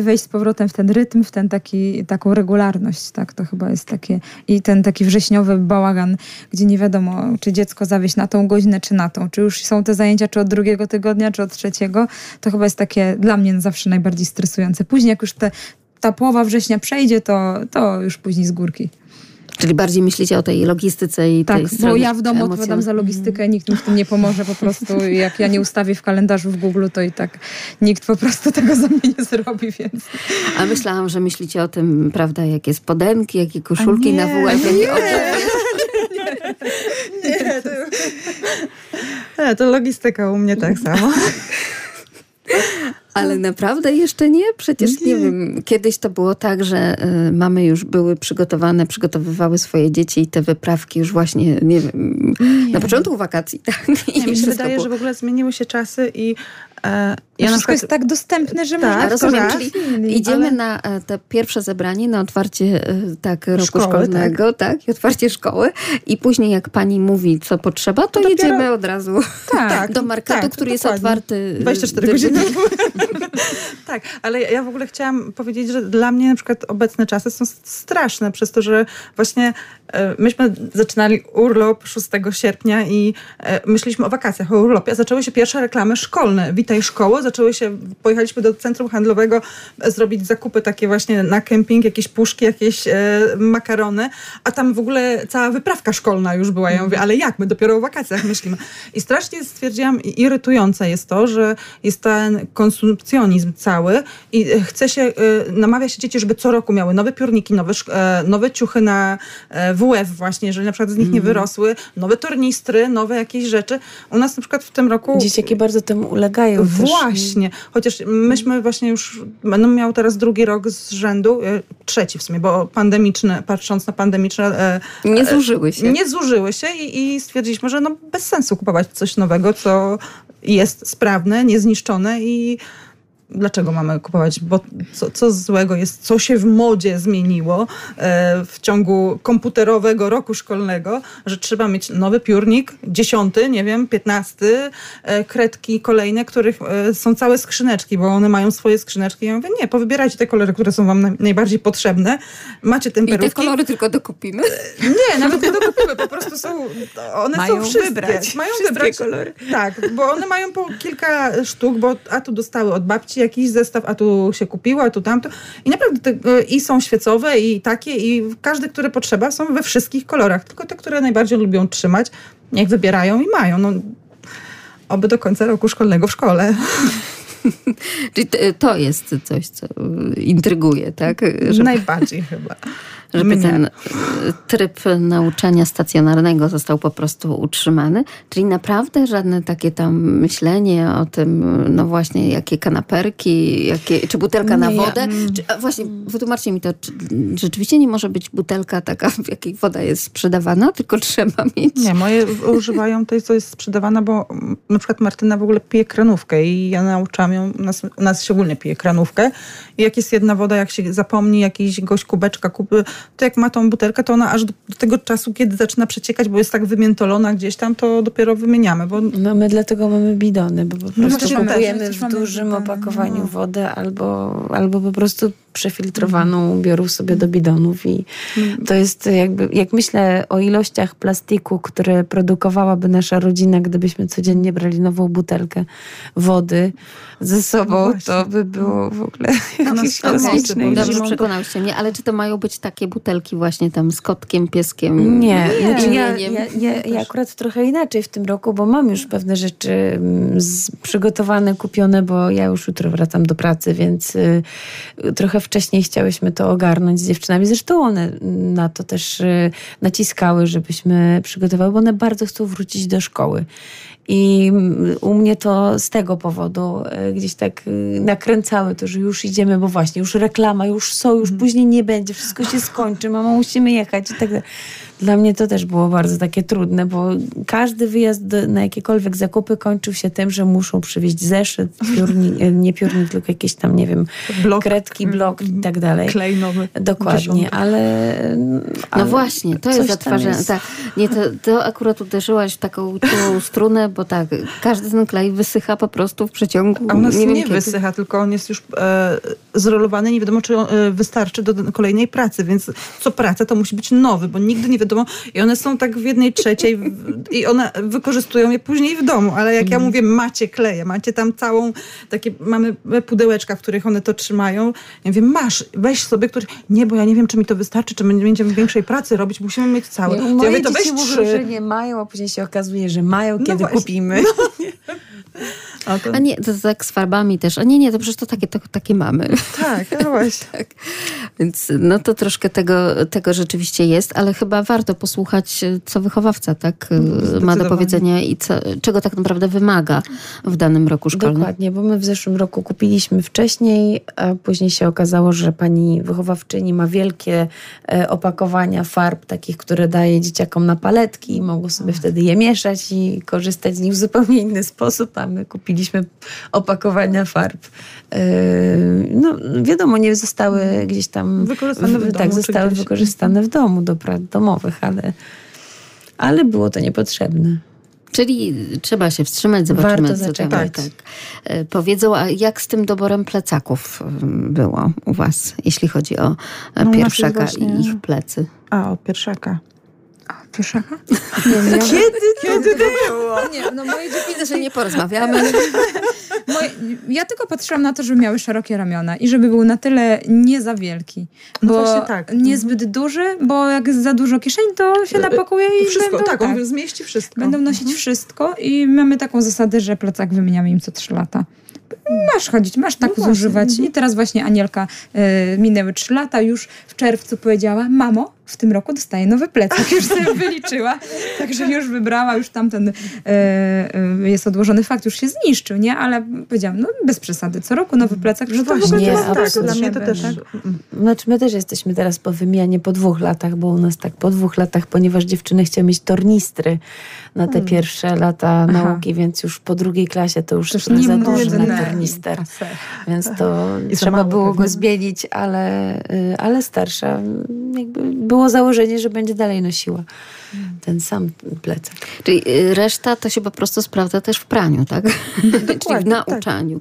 wejść z powrotem w ten rytm, w ten taki, taką regularność, tak, to chyba jest takie i ten taki wrześniowy bałagan, gdzie nie wiadomo, czy dziecko zawieść na tą godzinę, czy na tą, czy już są te zajęcia, czy od drugiego tygodnia, czy od trzeciego, to chyba jest takie dla mnie zawsze najbardziej stresujące. Później jak już te, ta połowa września przejdzie, to, to już później z górki. Czyli bardziej myślicie o tej logistyce i Tak, tej bo stronie ja w domu emocjonalnej. odpowiadam za logistykę, nikt mi w tym nie pomoże po prostu. Jak ja nie ustawię w kalendarzu w Google, to i tak nikt po prostu tego za mnie nie zrobi, więc... A myślałam, że myślicie o tym, prawda, jakie spodenki, jakie koszulki nie, na WF-ie. nie. o tym. Nie, to, nie, to logistyka u mnie tak samo. Ale naprawdę jeszcze nie? Przecież nie, wiem, kiedyś to było tak, że y, mamy już były przygotowane, przygotowywały swoje dzieci i te wyprawki już właśnie, nie wiem, na początku wakacji, tak? I Nie, mi się wydaje, było- że w ogóle zmieniły się czasy i Ja Wszystko jest tak dostępne, że Tak, można to Rozumiem, raz. czyli idziemy na e, te pierwsze zebranie, na otwarcie e, tak, roku Szkoły, szkolnego, tak. i otwarcie szkoły i później jak pani mówi, co potrzeba, to, To dopiero- jedziemy od razu Tak, do marketu, tak, który jest dokładnie. otwarty. e, 24 dy- godziny. tak, ale ja w ogóle chciałam powiedzieć, że dla mnie na przykład obecne czasy są straszne przez to, że właśnie e, myśmy zaczynali urlop 6 sierpnia i e, myśleliśmy o wakacjach, o urlopie. Zaczęły się pierwsze reklamy szkolne. Witaj szkoło. Zaczęły się, pojechaliśmy do centrum handlowego e, zrobić zakupy takie właśnie na kemping, jakieś puszki, jakieś e, makarony, a tam w ogóle cała wyprawka szkolna już była. Ja mówię, ale jak? My dopiero o wakacjach myślimy. I strasznie stwierdziłam, irytujące jest to, że jest ten konsumpcjonizm cały i e, chce się, e, namawia się dzieci, żeby co roku miały nowe piórniki, nowe, e, nowe ciuchy na e, WF właśnie, jeżeli na przykład z nich nie wyrosły, nowe tornistry, nowe jakieś rzeczy. U nas na przykład w tym roku... Dzieciaki bardzo temu ulegają też. Właśnie, chociaż myśmy właśnie już, będą miał teraz drugi rok z rzędu, e, trzeci w sumie, bo pandemiczne, patrząc na pandemiczne, e, Nie zużyły się. nie zużyły się i, i stwierdziliśmy, że no bez sensu kupować coś nowego, co jest sprawne, niezniszczone i dlaczego mamy kupować, bo co, co złego jest, co się w modzie zmieniło e, w ciągu komputerowego roku szkolnego, że trzeba mieć nowy piórnik, dziesiąty, nie wiem, piętnasty, e, kredki kolejne, których e, są całe skrzyneczki, bo one mają swoje skrzyneczki. Ja mówię, nie, powybierajcie te kolory, które są wam naj- najbardziej potrzebne. Macie I te temperówki. kolory tylko dokupimy. Nie, nawet nie dokupimy, po prostu są, one Mają są wszystkie. wybrać Mają wszystkie wybrać. kolory. Tak, bo one mają po kilka sztuk, bo a tu dostały od babci jakiś zestaw, a tu się kupiło, a tu tamto. I naprawdę te, i są świecowe i takie i każde, które potrzeba są we wszystkich kolorach, tylko te, które najbardziej lubią trzymać, niech wybierają i mają. No, oby do końca roku szkolnego w szkole. Czyli to- jest coś, co intryguje, tak? Żeby, Najbardziej chyba. Żeby Mnie. ten y, tryb nauczania stacjonarnego został po prostu utrzymany. Czyli naprawdę żadne takie tam myślenie o tym, no właśnie, jakie kanaperki, jakie, czy butelka na Nie, ja- wodę. Czy, właśnie, wytłumaczcie mi to, czy rzeczywiście nie może być butelka taka, w jakiej woda jest sprzedawana, tylko trzeba mieć... Nie, moje używają tej, co jest sprzedawana, bo mm, na przykład Martyna w ogóle pije kranówkę i ja nauczam ją, u nas, u nas szczególnie pije kranówkę i jak jest jedna woda, jak się zapomni jakiś gość kubeczka kupy, to jak ma tą butelkę, to ona aż do, do tego czasu, kiedy zaczyna przeciekać, bo jest tak wymiętolona gdzieś tam, to dopiero wymieniamy, bo No my dlatego mamy bidony, bo po prostu właśnie też, kupujemy w dużym opakowaniu no. wodę albo, albo po prostu przefiltrowaną biorą sobie do bidonów i to jest jakby, jak myślę o ilościach plastiku, które produkowałaby nasza rodzina, gdybyśmy codziennie brali nową butelkę wody ze sobą, No to by było w ogóle nas jakieś Polsce kosmiczne. Dobrze, przekonałyście mnie, ale czy to mają być takie butelki właśnie tam z kotkiem, pieskiem? Nie, i znaczy ja, ja, ja, ja akurat trochę inaczej w tym roku, bo mam już pewne rzeczy mm, przygotowane, kupione, bo ja już jutro wracam do pracy, więc y, trochę wcześniej chciałyśmy to ogarnąć z dziewczynami. Zresztą one na to też y, naciskały, żebyśmy przygotowały, bo one bardzo chcą wrócić do szkoły. I mm, u mnie to z tego powodu y, gdzieś tak y, nakręcały to, że już idziemy, bo właśnie już reklama, już są, już później nie będzie, wszystko się skończy, mama musimy jechać i tak dalej. Dla mnie to też było bardzo takie trudne, bo każdy wyjazd do, na jakiekolwiek zakupy kończył się tym, że muszą przywieźć zeszyt, piórnik, e, nie piórnik, tylko jakieś tam, nie wiem, blok, kredki, blok i tak dalej. klej nowy. Dokładnie, dziesiątek. ale, No ale właśnie, to jest jest. Tak, nie, to, to akurat uderzyłaś w taką czułą strunę, bo tak, każdy ten klej wysycha po prostu w przeciągu. A u nas nie, nie, kiedy. wysycha, tylko on jest już e, zrolowany. Nie wiadomo, czy on e, wystarczy do do kolejnej pracy, więc co praca to musi być nowy, bo nigdy nie wiadomo. I one są tak w jednej trzeciej w, i one wykorzystują je później w domu. Ale jak ja mówię, macie kleje, macie tam całą, takie mamy pudełeczka, w których one to trzymają. Ja mówię, masz, weź sobie, który... Nie, bo ja nie wiem, czy mi to wystarczy, czy my będziemy większej pracy robić, musimy mieć całe. Nie, To ja moje mówię, to dzieci mówią, że nie mają, a później się okazuje, że mają, kiedy właśnie. kupimy. To, A nie, to tak z farbami też. A nie, nie, to przecież to takie, to, takie mamy. tak, no właśnie. Tak. Więc no to troszkę tego, tego rzeczywiście jest, ale chyba warto posłuchać, co wychowawca tak ma do powiedzenia i co, czego tak naprawdę wymaga w danym roku szkolnym. Dokładnie, bo my w zeszłym roku kupiliśmy wcześniej, a później się okazało, że pani wychowawczyni ma wielkie e, opakowania farb, takich, które daje dzieciakom na paletki i mogą sobie wtedy je mieszać i korzystać z nich w zupełnie inny sposób, a my kupiliśmy opakowania farb. Yy, no wiadomo, nie zostały gdzieś tam... Wykorzystane w domu, Tak, czy zostały gdzieś. wykorzystane w domu do prac domowych, ale, ale było to niepotrzebne. Czyli trzeba się wstrzymać, zobaczymy, Warto co tam zaczekać. tak, e, powiedzą. A jak z tym doborem plecaków mm, było u was, jeśli chodzi o e, No, pierwszaka właśnie- i ich plecy? A, o pierwszaka. Pieszaka? Nie, nie, Kiedy? Kiedy to było? Nie, no moje dzieci Widzę, że nie porozmawiamy. Moje, ja tylko patrzyłam na to, żeby miały szerokie ramiona i żeby był na tyle nie za wielki. No Bo właśnie tak. niezbyt duży, bo jak jest za dużo kieszeni, to się napakuje i Wszystko, będą, tak, on zmieści wszystko. będą nosić wszystko i mamy taką zasadę, że plecak wymieniamy im co trzy lata. Masz chodzić, masz tak No właśnie, zużywać. I teraz właśnie Anielka y, minęły trzy lata, już w czerwcu powiedziała, mamo, w tym roku dostaję nowy plecak. Już sobie wyliczyła, także już wybrała, już tamten y, y, jest odłożony fakt, już się zniszczył, nie? Ale powiedziałam, no bez przesady, co roku nowy plecak, że to w ogóle właśnie, nie tak, absolutnie. dla mnie to też... tak? Znaczy my też jesteśmy teraz po wymianie po dwóch latach, bo u nas tak po dwóch latach, ponieważ dziewczyny chciały mieć tornistry na te pierwsze lata Aha. nauki, więc już po drugiej klasie to już Też trochę nie za można. na tornister. Więc to trzeba było go zmienić, ale, y, ale starsza jakby było założenie, że będzie dalej nosiła ten sam plecak. Czyli y, reszta to się po prostu sprawdza też w praniu, tak? Czyli w tak. nauczaniu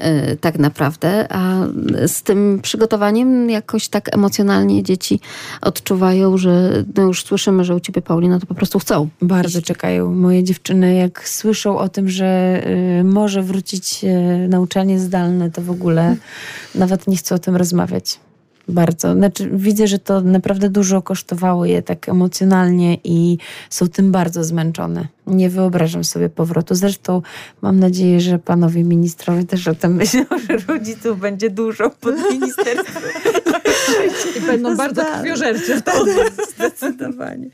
y, tak naprawdę. A z tym przygotowaniem jakoś tak emocjonalnie dzieci odczuwają, że no już słyszymy, że u ciebie Paulina to po prostu chcą. Bardzo iść. czekają moje dziewczyny, jak słyszą o tym, że y, może wrócić nauczanie zdalne, to w ogóle nawet nie chcą o tym rozmawiać. Bardzo. Znaczy, widzę, że to naprawdę dużo kosztowało je tak emocjonalnie i są tym bardzo zmęczone. Nie wyobrażam sobie powrotu. Zresztą mam nadzieję, że panowie ministrowie też o tym myślą, że rodziców będzie dużo pod ministerstwem. I będą bardzo Zdalne. krwiożercze wtedy. Zdecydowanie.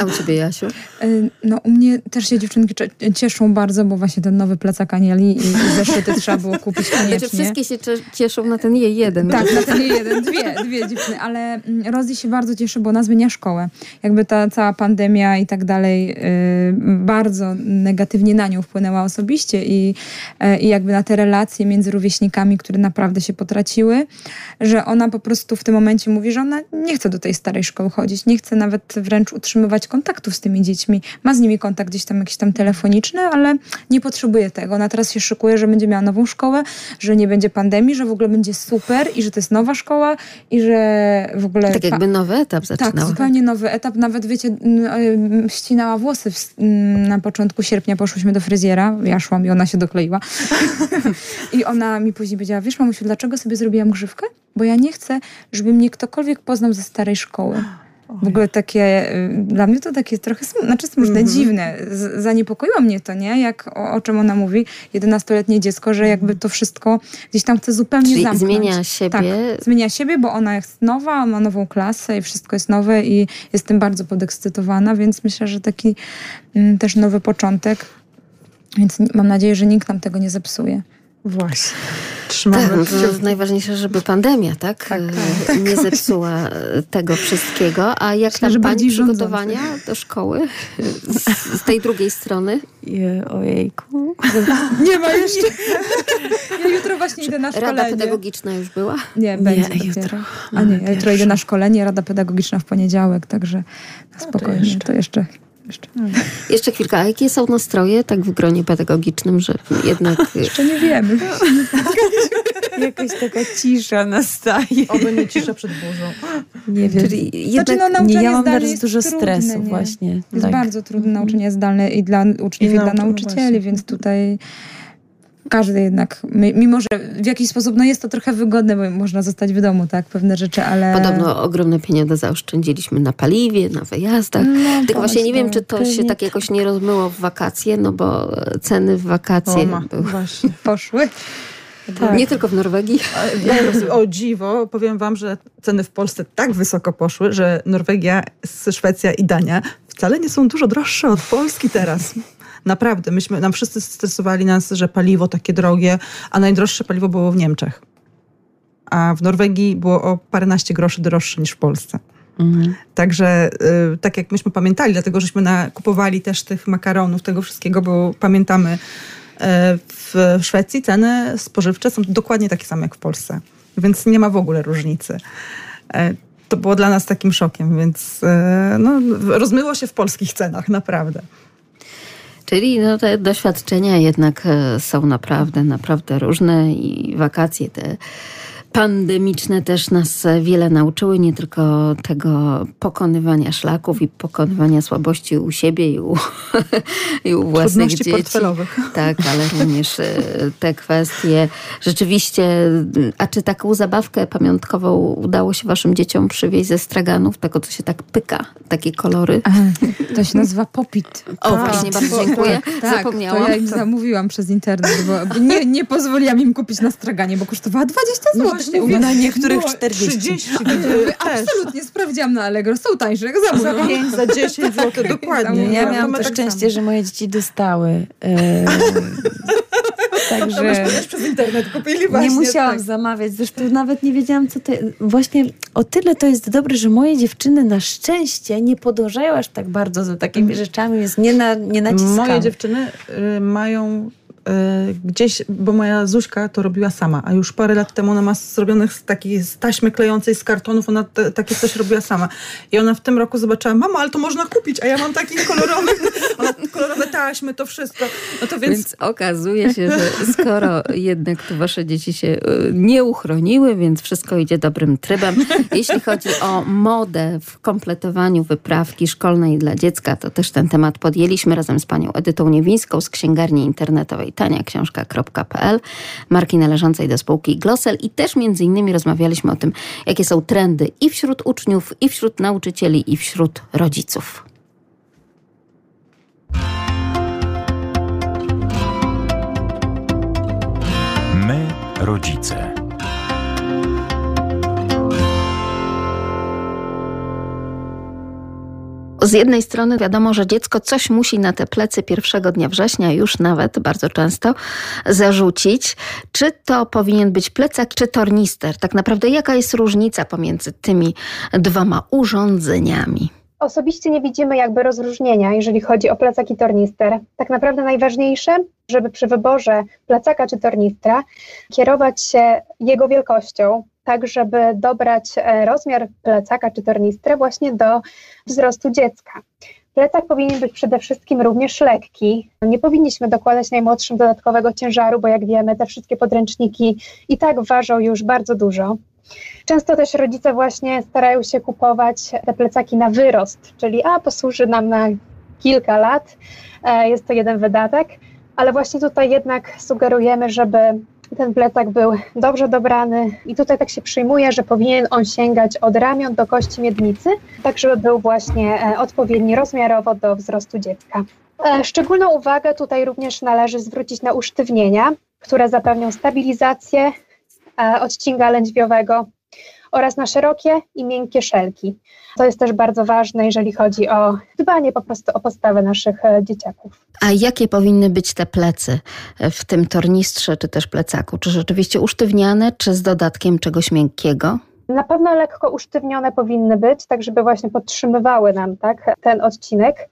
A u ciebie, Jasiu? Y, No u mnie też się dziewczynki cieszą bardzo, bo właśnie ten nowy plecak Anieli i, i zeszyty trzeba było kupić koniecznie. Znaczy wszystkie się cieszą na ten jej jeden. Tak, na ten jeden, dwie, dwie dziewczyny, ale mm, Rosie się bardzo cieszy, bo ona zmienia szkołę. Jakby ta cała pandemia i tak dalej y, bardzo negatywnie na nią wpłynęła osobiście i, y, i jakby na te relacje między rówieśnikami, które naprawdę się potraciły, że ona po prostu w tym momencie mówi, że ona nie chce do tej starej szkoły chodzić, nie chce nawet wręcz utrzymywać kontaktów z tymi dziećmi. Ma z nimi kontakt gdzieś tam jakiś tam telefoniczny, ale nie potrzebuje tego. Ona teraz się szykuje, że będzie miała nową szkołę, że nie będzie pandemii, że w ogóle będzie super i że to jest nowa szkoła i że w ogóle... Tak jakby nowy etap Tak, zaczynał. zupełnie nowy etap. Nawet, wiecie, y, ścinała włosy na początku sierpnia. Poszłyśmy do fryzjera. Ja szłam i ona się dokleiła. I ona mi później powiedziała, wiesz mamusiu, dlaczego sobie zrobiłam grzywkę? Bo ja nie chcę, żeby mnie ktokolwiek poznał ze starej szkoły. W ogóle takie, y, dla mnie to takie trochę, znaczy smutne, dziwne. Z, zaniepokoiło mnie to, nie? Jak, o, o czym ona mówi, 11-letnie dziecko, że jakby to wszystko gdzieś tam chce zupełnie Czyli zamknąć. zmienia siebie. Tak, zmienia siebie, bo ona jest nowa, ma nową klasę i wszystko jest nowe i jest tym bardzo podekscytowana, więc myślę, że taki mm, też nowy początek. Więc mam nadzieję, że nikt nam tego nie zepsuje. Właśnie. Trzymamy Tak, no to najważniejsze, żeby pandemia, tak? e, nie zepsuła e, tego wszystkiego. A jak Myślę, tam pani bardziej rządzący. przygotowania do szkoły z, z tej drugiej strony? I, ojejku. Nie ma jeszcze. Ja jutro właśnie idę na Rada szkolenie. pedagogiczna już była? Nie, będzie jutro. dopiero. A nie, ja jutro idę na szkolenie, Rada Pedagogiczna w poniedziałek, także na spokojnie. jeszcze. To jeszcze. Jeszcze. Jeszcze chwilkę. A jakie są nastroje tak w gronie pedagogicznym, że jednak... Jeszcze nie wiemy. Jakaś taka cisza nastaje. Oby nie cisza przed burzą. Nie wiem. Czyli jednak... Znaczy, no, nie, ja mam jest dużo trudne, stresu nie? właśnie. Jest tak. bardzo trudne nauczanie zdalne i dla uczniów, I i, dla nauczy- no nauczycieli, właśnie. więc tutaj każdy jednak, mi- mimo że w jakiś sposób no jest to trochę wygodne, bo można zostać w domu, tak, pewne rzeczy, ale... Podobno ogromne pieniądze zaoszczędziliśmy na paliwie, na wyjazdach. No, Tylko właśnie nie wiem, czy to się tak jakoś nie rozmyło w wakacje, no bo ceny w wakacje były. Właśnie. Poszły. Nie tylko w Norwegii. Ja, o dziwo, powiem wam, że ceny w Polsce tak wysoko poszły, że Norwegia, Szwecja i Dania wcale nie są dużo droższe od Polski teraz. Naprawdę, myśmy, nam wszyscy stresowali nas, że paliwo takie drogie, a najdroższe paliwo było w Niemczech. A w Norwegii było o paręnaście groszy droższe niż w Polsce. Mhm. Także y, tak jak myśmy pamiętali, dlatego żeśmy nakupowali też tych makaronów, tego wszystkiego, bo pamiętamy y, w Szwecji ceny spożywcze są dokładnie takie same jak w Polsce, więc nie ma w ogóle różnicy. Y, to było dla nas takim szokiem, więc no, rozmyło się w polskich cenach, naprawdę. Czyli no, te doświadczenia jednak są naprawdę, naprawdę różne i wakacje te pandemiczne też nas wiele nauczyły, nie tylko tego pokonywania szlaków i pokonywania słabości u siebie i u, i u własnych dzieci. portfelowych. Tak, ale również e, te kwestie. Rzeczywiście, a czy taką zabawkę pamiątkową udało się waszym dzieciom przywieźć ze straganów, tego co się tak pyka, takie kolory? to się nazywa popit. O, tak, właśnie, bardzo dziękuję. Tak, tak, Zapomniałam. To ja im zamówiłem przez internet, bo nie, nie pozwoliłam im kupić na straganie, bo kosztowała 20 zł. No, właśnie mówię, na niektórych 40. 30. Absolutnie, sprawdziłam na Allegro. Są tańsze, Za 5, za 10 zł, dokładnie. Ja, ja miałam to tak szczęście, samo. że moje dzieci dostały. Także przez internet kupili właśnie. Nie musiałam tak. zamawiać. Zresztą nawet nie wiedziałam, co to Właśnie o tyle to jest dobre, że moje dziewczyny na szczęście nie podążają aż tak bardzo za takimi mm. rzeczami, więc nie, na, nie naciskam. Moje dziewczyny y, mają gdzieś, bo moja Zuśka to robiła sama, a już parę lat temu ona ma zrobionych z takiej z taśmy klejącej z kartonów, ona te, takie coś robiła sama. I ona w tym roku zobaczyła, mama, ale to można kupić, a ja mam takich kolorowych, ona, kolorowe taśmy, to wszystko. No to więc... więc okazuje się, że skoro jednak wasze dzieci się y, nie uchroniły, więc wszystko idzie dobrym trybem. Jeśli chodzi o modę w kompletowaniu wyprawki szkolnej dla dziecka, to też ten temat podjęliśmy razem z panią Edytą Niewińską z księgarni internetowej taniaksiążka.pl, marki należącej do spółki Glossel i też między innymi rozmawialiśmy o tym, jakie są trendy i wśród uczniów, i wśród nauczycieli, i wśród rodziców. My, rodzice. Z jednej strony wiadomo, że dziecko coś musi na te plecy pierwszego dnia września już nawet bardzo często zarzucić. Czy to powinien być plecak, czy tornister? Tak naprawdę jaka jest różnica pomiędzy tymi dwoma urządzeniami? Osobiście nie widzimy jakby rozróżnienia, jeżeli chodzi o plecak i tornister. Tak naprawdę najważniejsze, żeby przy wyborze plecaka czy tornistra kierować się jego wielkością, tak żeby dobrać e, rozmiar plecaka czy tornistra właśnie do wzrostu dziecka. Plecak powinien być przede wszystkim również lekki. Nie powinniśmy dokładać najmłodszym dodatkowego ciężaru, bo jak wiemy, te wszystkie podręczniki i tak ważą już bardzo dużo. Często też rodzice właśnie starają się kupować te plecaki na wyrost, czyli a posłuży nam na kilka lat, e, jest to jeden wydatek, ale właśnie tutaj jednak sugerujemy, żeby ten plecak był dobrze dobrany i tutaj tak się przyjmuje, że powinien on sięgać od ramion do kości miednicy, tak żeby był właśnie e, odpowiedni rozmiarowo do wzrostu dziecka. E, szczególną uwagę tutaj również należy zwrócić na usztywnienia, które zapewnią stabilizację e, odcinka lędźwiowego oraz na szerokie i miękkie szelki. To jest też bardzo ważne, jeżeli chodzi o dbanie po prostu o postawę naszych e, dzieciaków. A jakie powinny być te plecy w tym tornistrze czy też plecaku? Czy rzeczywiście usztywniane, czy z dodatkiem czegoś miękkiego? Na pewno lekko usztywnione powinny być, tak żeby właśnie podtrzymywały nam tak, ten odcinek.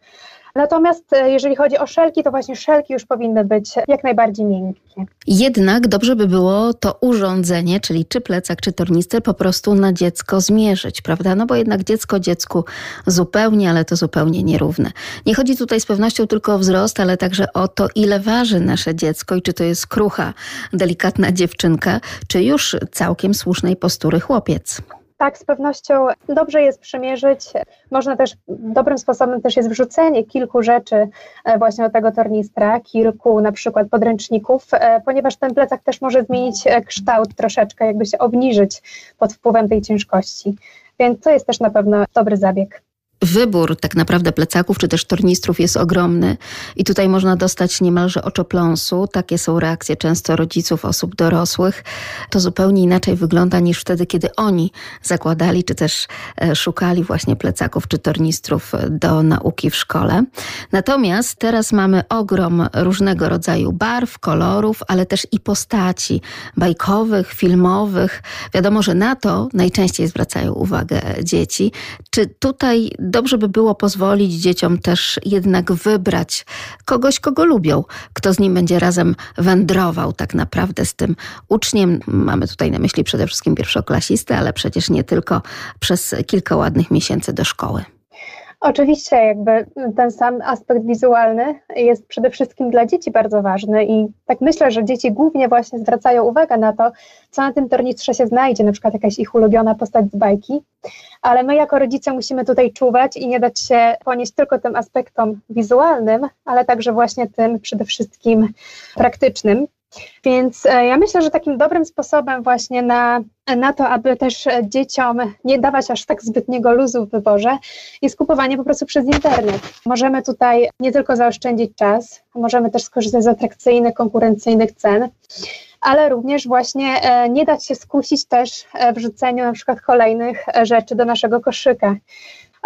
Natomiast e, jeżeli chodzi o szelki, to właśnie szelki już powinny być jak najbardziej miękkie. Jednak dobrze by było to urządzenie, czyli czy plecak, czy tornister, po prostu na dziecko zmierzyć, prawda? No bo jednak dziecko dziecku zupełnie, ale to zupełnie nierówne. Nie chodzi tutaj z pewnością tylko o wzrost, ale także o to, ile waży nasze dziecko i czy to jest krucha, delikatna dziewczynka, czy już całkiem słusznej postury chłopiec. Tak, z pewnością dobrze jest przymierzyć. Można też, dobrym sposobem też jest wrzucenie kilku rzeczy e, właśnie do tego tornistra, kilku na przykład podręczników, e, ponieważ ten plecak też może zmienić e, kształt troszeczkę, jakby się obniżyć pod wpływem tej ciężkości. Więc to jest też na pewno dobry zabieg. Wybór tak naprawdę plecaków czy też tornistrów jest ogromny i tutaj można dostać niemalże oczopląsu. Takie są reakcje często rodziców, osób dorosłych. To zupełnie inaczej wygląda niż wtedy, kiedy oni zakładali czy też e, szukali właśnie plecaków czy tornistrów do nauki w szkole. Natomiast teraz mamy ogrom różnego rodzaju barw, kolorów, ale też i postaci bajkowych, filmowych. Wiadomo, że na to najczęściej zwracają uwagę dzieci. Czy tutaj dobrze by było pozwolić dzieciom też jednak wybrać kogoś, kogo lubią, kto z nim będzie razem wędrował tak naprawdę z tym uczniem. Mamy tutaj na myśli przede wszystkim pierwszoklasistę, ale przecież nie tylko przez kilka ładnych miesięcy do szkoły. Oczywiście, jakby ten sam aspekt wizualny jest przede wszystkim dla dzieci bardzo ważny i tak myślę, że dzieci głównie właśnie zwracają uwagę na to, co na tym tornistrze się znajdzie, na przykład jakaś ich ulubiona postać z bajki, ale my jako rodzice musimy tutaj czuwać i nie dać się ponieść tylko tym aspektom wizualnym, ale także właśnie tym przede wszystkim praktycznym. Więc e, ja myślę, że takim dobrym sposobem właśnie na, na to, aby też dzieciom nie dawać aż tak zbytniego luzu w wyborze, jest kupowanie po prostu przez internet. Możemy tutaj nie tylko zaoszczędzić czas, możemy też skorzystać z atrakcyjnych, konkurencyjnych cen, ale również właśnie e, nie dać się skusić też e, w rzuceniu na przykład kolejnych rzeczy do naszego koszyka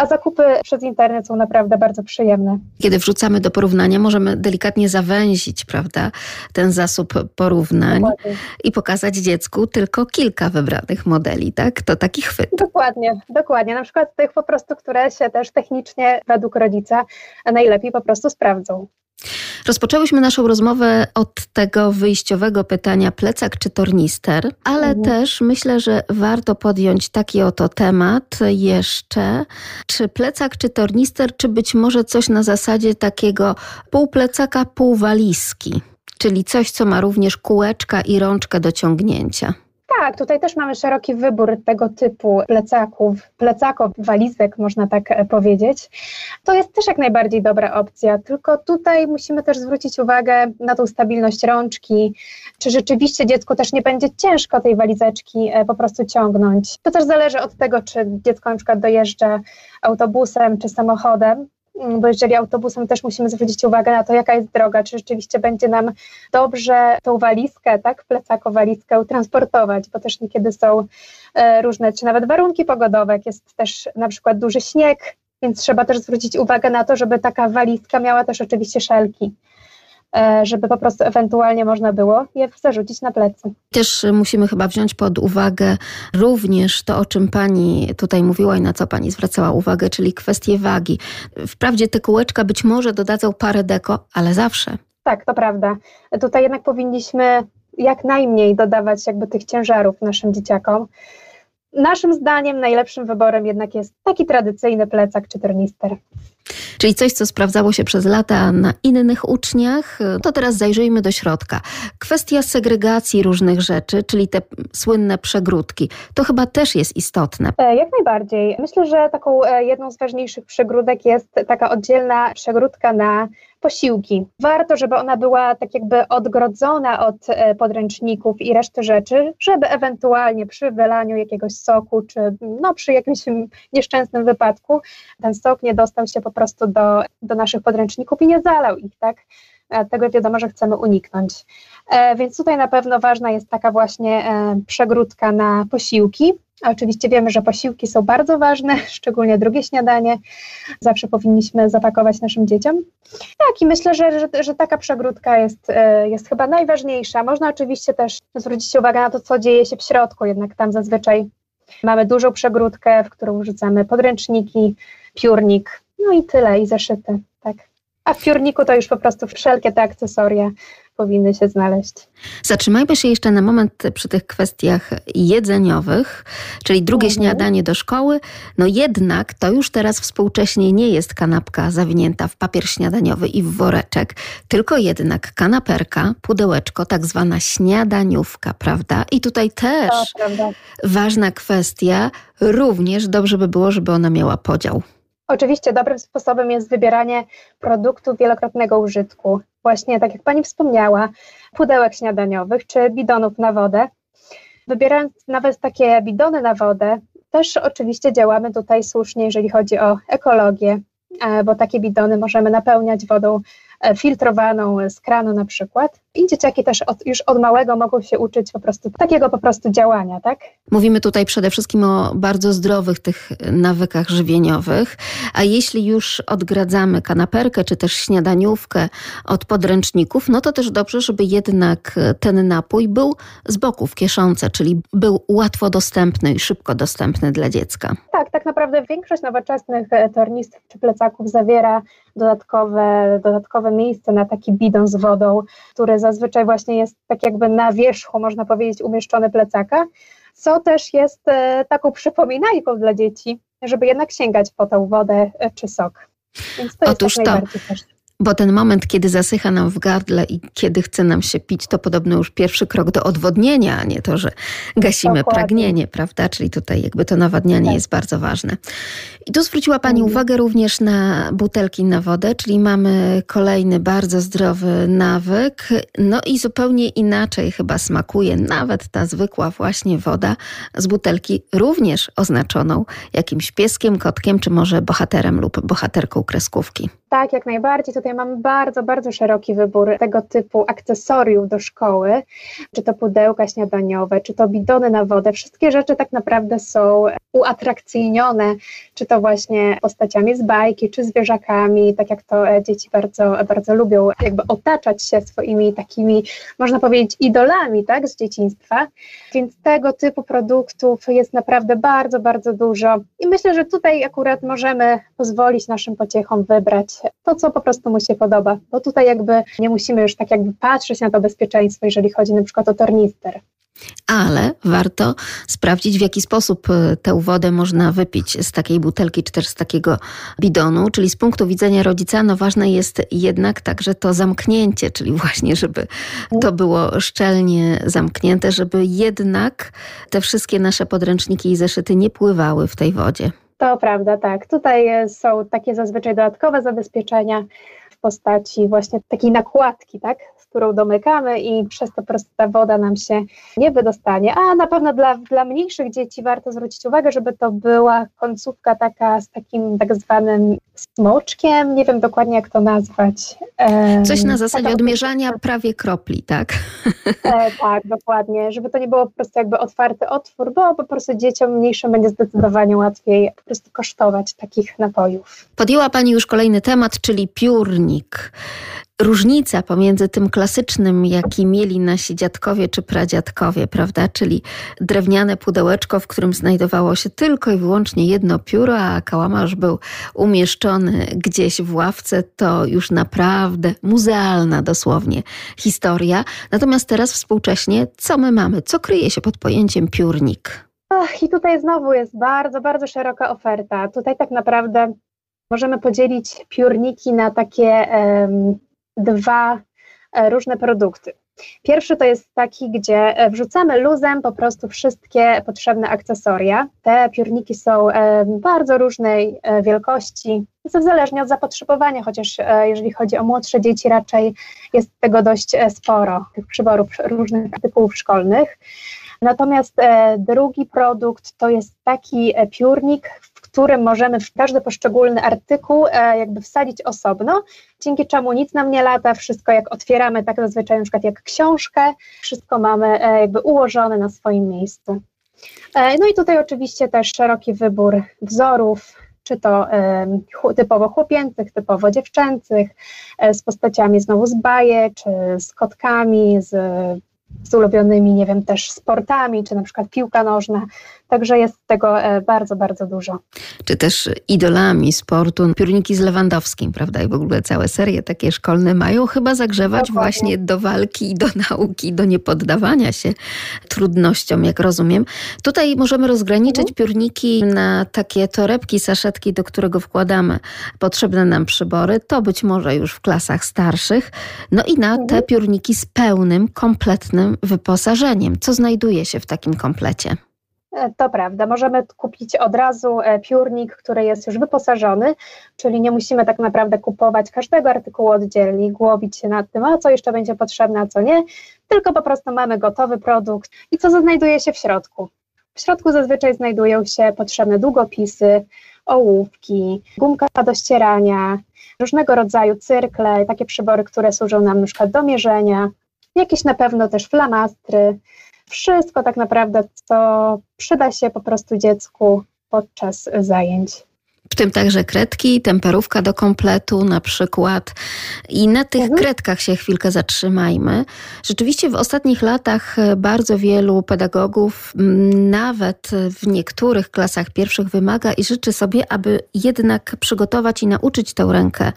a zakupy przez internet są naprawdę bardzo przyjemne. Kiedy wrzucamy do porównania, możemy delikatnie zawęzić, prawda, ten zasób porównań Dokładnie. i pokazać dziecku tylko kilka wybranych modeli, tak? To taki chwyt. Dokładnie, dokładnie. Na przykład tych po prostu, które się też technicznie według rodzica najlepiej po prostu sprawdzą. Rozpoczęłyśmy naszą rozmowę od tego wyjściowego pytania plecak czy tornister, ale mhm. też myślę, że warto podjąć taki oto temat jeszcze, czy plecak czy tornister, czy być może coś na zasadzie takiego pół plecaka, pół walizki, czyli coś, co ma również kółeczka i rączkę do ciągnięcia. Tak, tutaj też mamy szeroki wybór tego typu plecaków, plecaków, walizek, można tak e, powiedzieć. To jest też jak najbardziej dobra opcja, tylko tutaj musimy też zwrócić uwagę na tą stabilność rączki, czy rzeczywiście dziecku też nie będzie ciężko tej walizeczki e, po prostu ciągnąć. To też zależy od tego, czy dziecko na przykład dojeżdża autobusem czy samochodem, bo jeżeli autobusem też musimy zwrócić uwagę na to, jaka jest droga, czy rzeczywiście będzie nam dobrze tą walizkę, tak, plecako walizkę transportować, bo też niekiedy są e, różne, czy nawet warunki pogodowe, jak jest też na przykład duży śnieg, więc trzeba też zwrócić uwagę na to, żeby taka walizka miała też oczywiście szelki. E, żeby po prostu ewentualnie można było je zarzucić na plecy. Też musimy chyba wziąć pod uwagę również to, o czym Pani tutaj mówiła i na co Pani zwracała uwagę, czyli kwestię wagi. Wprawdzie te kółeczka być może dodadzą parę deko, ale zawsze. Tak, to prawda. Tutaj jednak powinniśmy jak najmniej dodawać jakby tych ciężarów naszym dzieciakom. Naszym zdaniem najlepszym wyborem jednak jest taki tradycyjny plecak czy tornister. Czyli coś, co sprawdzało się przez lata na innych uczniach, to teraz zajrzyjmy do środka. Kwestia segregacji różnych rzeczy, czyli te słynne przegródki, to chyba też jest istotne. E, jak najbardziej. Myślę, że taką e, jedną z ważniejszych przegródek jest taka oddzielna przegródka na posiłki. Warto, żeby ona była tak jakby odgrodzona od e, podręczników i reszty rzeczy, żeby ewentualnie przy wylaniu jakiegoś soku, czy no, przy jakimś nieszczęsnym wypadku ten sok nie dostał się po prostu do, do naszych podręczników i nie zalał ich, tak? Tego wiadomo, że chcemy uniknąć. E, więc tutaj na pewno ważna jest taka właśnie e, przegródka na posiłki. Oczywiście wiemy, że posiłki są bardzo ważne, szczególnie drugie śniadanie. Zawsze powinniśmy zapakować naszym dzieciom. Tak, i myślę, że, że, że, taka przegródka jest, e, jest chyba najważniejsza. Można oczywiście też zwrócić uwagę na to, co dzieje się w środku, jednak tam zazwyczaj mamy dużą przegródkę, w którą wrzucamy podręczniki, piórnik, no i tyle, i zeszyty. Tak. A w piórniku to już po prostu wszelkie te akcesoria powinny się znaleźć. Zatrzymajmy się jeszcze na moment przy tych kwestiach jedzeniowych, czyli drugie mhm. śniadanie do szkoły. No jednak to już teraz współcześnie nie jest kanapka zawinięta w papier śniadaniowy i w woreczek, tylko jednak kanaperka, pudełeczko, tak zwana śniadaniówka, prawda? I tutaj też ważna kwestia, również dobrze by było, żeby ona miała podział. Oczywiście dobrym sposobem jest wybieranie produktów wielokrotnego użytku. Właśnie tak jak Pani wspomniała, pudełek śniadaniowych czy bidonów na wodę. Wybierając nawet takie bidony na wodę, Też oczywiście działamy tutaj słusznie, jeżeli chodzi o ekologię, e, bo takie bidony możemy napełniać wodą E, filtrowaną z kranu na przykład. I dzieciaki też od, już od małego mogą się uczyć po prostu takiego po prostu działania, tak? Mówimy tutaj przede wszystkim o bardzo zdrowych tych nawykach żywieniowych, a jeśli już odgradzamy kanaperkę czy też śniadaniówkę od podręczników, no to też dobrze, żeby jednak ten napój był z boku w kieszonce, czyli był łatwo dostępny i szybko dostępny dla dziecka. Tak, tak naprawdę większość nowoczesnych e, tornistrów czy plecaków zawiera dodatkowe, dodatkowe miejsce na taki bidon z wodą, który zazwyczaj właśnie jest tak jakby na wierzchu, można powiedzieć, umieszczony plecaka, co też jest e, taką przypominajką dla dzieci, żeby jednak sięgać po tą wodę e, czy sok. Więc to Otóż jest tak to, też. Bo ten moment, kiedy zasycha nam w gardle i kiedy chce nam się pić, to podobno już pierwszy krok do odwodnienia, a nie to, że gasimy Dokładnie. pragnienie, prawda? Czyli tutaj jakby to nawadnianie tak. jest bardzo ważne. I tu zwróciła Pani mhm. uwagę również na butelki na wodę, czyli mamy kolejny bardzo zdrowy nawyk. No i zupełnie inaczej chyba smakuje nawet ta zwykła właśnie woda z butelki, również oznaczoną jakimś pieskiem, kotkiem, czy może bohaterem lub bohaterką kreskówki. Tak, jak najbardziej. Tutaj mamy bardzo, bardzo szeroki wybór tego typu akcesoriów do szkoły, czy to pudełka śniadaniowe, czy to bidony na wodę. Wszystkie rzeczy tak naprawdę są uatrakcyjnione, czy to właśnie postaciami z bajki, czy zwierzakami, tak jak to e, dzieci bardzo, bardzo lubią, jakby otaczać się swoimi takimi, można powiedzieć, idolami, tak, z dzieciństwa. Więc tego typu produktów jest naprawdę bardzo, bardzo dużo. I myślę, że tutaj akurat możemy pozwolić naszym pociechom wybrać to, co po prostu mu się podoba, bo tutaj jakby nie musimy już tak jakby patrzeć na to bezpieczeństwo, jeżeli chodzi na przykład o tornister ale warto sprawdzić, w jaki sposób e, tę wodę można wypić z takiej butelki czy też z takiego bidonu. Czyli z punktu widzenia rodzica, no ważne jest jednak także to zamknięcie, czyli właśnie, żeby to było szczelnie zamknięte, żeby jednak te wszystkie nasze podręczniki i zeszyty nie pływały w tej wodzie. To prawda, tak. Tutaj są takie zazwyczaj dodatkowe zabezpieczenia w postaci właśnie takiej nakładki, tak, którą domykamy i przez to po prostu ta woda nam się nie wydostanie. A na pewno dla, dla mniejszych dzieci warto zwrócić uwagę, żeby to była końcówka taka z takim tak zwanym smoczkiem, nie wiem dokładnie jak to nazwać. Coś na zasadzie taka odmierzania prawie kropli, tak? E, tak, dokładnie, żeby to nie było po prostu jakby otwarty otwór, bo po prostu dzieciom mniejszym będzie zdecydowanie łatwiej po prostu kosztować takich napojów. Podjęła Pani już kolejny temat, czyli piórnik różnica pomiędzy tym klasycznym, jaki mieli nasi dziadkowie czy pradziadkowie, prawda? Czyli drewniane pudełeczko, w którym znajdowało się tylko i wyłącznie jedno pióro, a kałamarz był umieszczony gdzieś w ławce, to już naprawdę muzealna dosłownie historia. Natomiast teraz współcześnie, co my mamy? Co kryje się pod pojęciem piórnik? Ach, I tutaj znowu jest bardzo, bardzo szeroka oferta. Tutaj tak naprawdę możemy podzielić piórniki na takie um, dwa e, różne produkty. Pierwszy to jest taki, gdzie e, wrzucamy luzem po prostu wszystkie potrzebne akcesoria. Te piórniki są e, bardzo różnej wielkości, zależnie od zapotrzebowania, chociaż jeżeli chodzi o młodsze dzieci, raczej jest tego dość sporo, tych przyborów różnych typów szkolnych. Natomiast drugi produkt to jest taki piórnik, którym możemy w każdy poszczególny artykuł e, jakby wsadzić osobno, dzięki czemu nic nam nie lata, wszystko jak otwieramy, tak zazwyczaj na przykład jak książkę, wszystko mamy e, jakby ułożone na swoim miejscu. E, no i tutaj oczywiście też szeroki wybór wzorów, czy to typowo chłopięcych, typowo dziewczęcych, z postaciami znowu z bajek, czy z kotkami, z z ulubionymi, nie wiem, też sportami, czy na przykład piłka nożna. Także jest tego e, bardzo, bardzo dużo. Czy też idolami sportu, piórniki z Lewandowskim, prawda? I w ogóle całe serie takie szkolne mają chyba zagrzewać Dokładnie. właśnie do walki i do nauki, do niepoddawania się trudnościom, jak rozumiem. Tutaj możemy rozgraniczyć mhm. piórniki na takie torebki, saszetki, do którego wkładamy potrzebne nam przybory. To być może już w klasach starszych. No i na te mhm. piórniki z pełnym, kompletnym wyposażeniem. Co znajduje się w takim komplecie? E, to prawda, możemy kupić od razu e, piórnik, który jest już wyposażony, czyli nie musimy tak naprawdę kupować każdego artykułu oddzielnie, głowić się nad tym, a co jeszcze będzie potrzebne, a co nie, tylko po prostu mamy gotowy produkt. I co znajduje się w środku. W środku zazwyczaj znajdują się potrzebne długopisy, ołówki, gumka do ścierania, różnego rodzaju cyrkle, takie przybory, które służą nam na przykład do mierzenia, jakieś na pewno też flamastry, wszystko tak naprawdę, co przyda się po prostu dziecku podczas zajęć w tym także kredki, temperówka do kompletu na przykład. I na tych mhm. kredkach się chwilkę zatrzymajmy. Rzeczywiście w ostatnich latach bardzo wielu pedagogów, nawet w niektórych klasach pierwszych, wymaga i życzy sobie, aby jednak przygotować i nauczyć tę rękę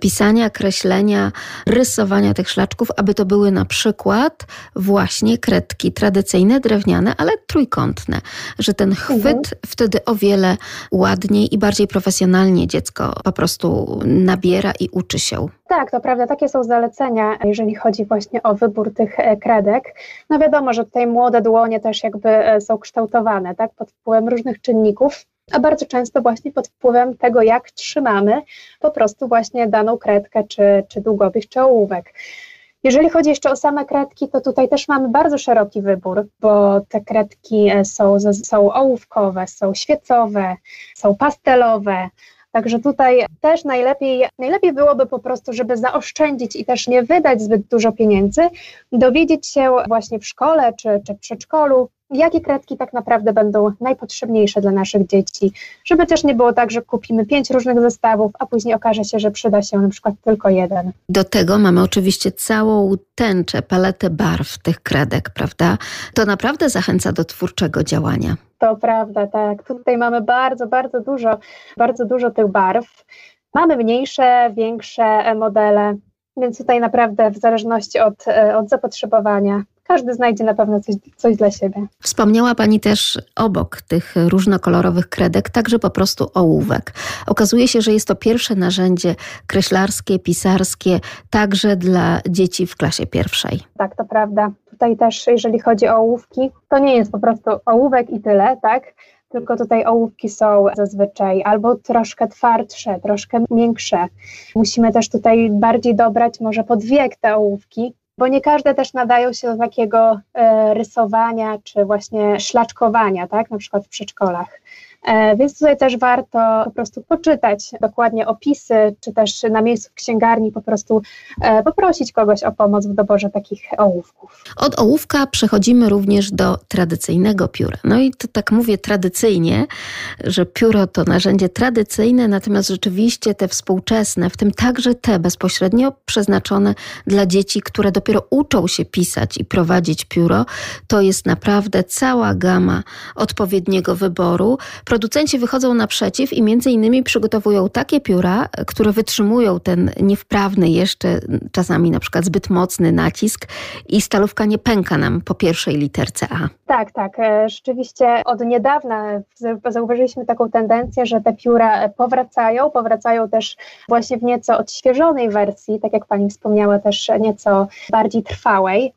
pisania, kreślenia, rysowania tych szlaczków, aby to były na przykład właśnie kredki tradycyjne, drewniane, ale trójkątne. Że ten chwyt mhm. wtedy o wiele ładniej i bardziej profesjonalnie dziecko po prostu nabiera i uczy się. Tak, to prawda, takie są zalecenia, jeżeli chodzi właśnie o wybór tych e, kredek. No wiadomo, że tutaj młode dłonie też jakby e, są kształtowane, tak, pod wpływem różnych czynników, a bardzo często właśnie pod wpływem tego, jak trzymamy po prostu właśnie daną kredkę, czy, czy długopis, czy ołówek. Jeżeli chodzi jeszcze o same kredki, to tutaj też mamy bardzo szeroki wybór, bo te kredki e, są, są ołówkowe, są świecowe, są pastelowe. Także tutaj też najlepiej, najlepiej byłoby po prostu, żeby zaoszczędzić i też nie wydać zbyt dużo pieniędzy, dowiedzieć się właśnie w szkole czy, czy w przedszkolu, jakie kredki tak naprawdę będą najpotrzebniejsze dla naszych dzieci, żeby też nie było tak, że kupimy pięć różnych zestawów, a później okaże się, że przyda się na przykład tylko jeden. Do tego mamy oczywiście całą tęczę, paletę barw tych kredek, prawda? To naprawdę zachęca do twórczego działania. To prawda, tak. Tutaj mamy bardzo, bardzo dużo, bardzo dużo tych barw. Mamy mniejsze, większe modele, więc tutaj naprawdę w zależności od, od zapotrzebowania każdy znajdzie na pewno coś, coś dla siebie. Wspomniała Pani też obok tych różnokolorowych kredek, także po prostu ołówek. Okazuje się, że jest to pierwsze narzędzie kreślarskie, pisarskie, także dla dzieci w klasie pierwszej. Tak, to prawda. Tutaj też, jeżeli chodzi o ołówki, to nie jest po prostu ołówek i tyle, tak? tylko tutaj ołówki są zazwyczaj albo troszkę twardsze, troszkę miększe. Musimy też tutaj bardziej dobrać może pod wiek te ołówki, bo nie każde też nadają się do takiego e, rysowania czy właśnie szlaczkowania, tak, na przykład w przedszkolach. E, więc tutaj też warto po prostu poczytać dokładnie opisy, czy też na miejscu w księgarni po prostu e, poprosić kogoś o pomoc w doborze takich ołówków. Od ołówka przechodzimy również do tradycyjnego pióra. No i to tak mówię tradycyjnie, że pióro to narzędzie tradycyjne, natomiast rzeczywiście te współczesne, w tym także te bezpośrednio przeznaczone dla dzieci, które dopiero uczą się pisać i prowadzić pióro, to jest naprawdę cała gama odpowiedniego wyboru producenci wychodzą naprzeciw i między innymi przygotowują takie pióra, które wytrzymują ten niewprawny jeszcze czasami na przykład zbyt mocny nacisk i stalówka nie pęka nam po pierwszej literce A. Tak, tak. E, rzeczywiście od niedawna zauważyliśmy taką tendencję, że te pióra powracają, powracają też właśnie w nieco odświeżonej wersji, tak jak Pani wspomniała, też nieco bardziej trwałej.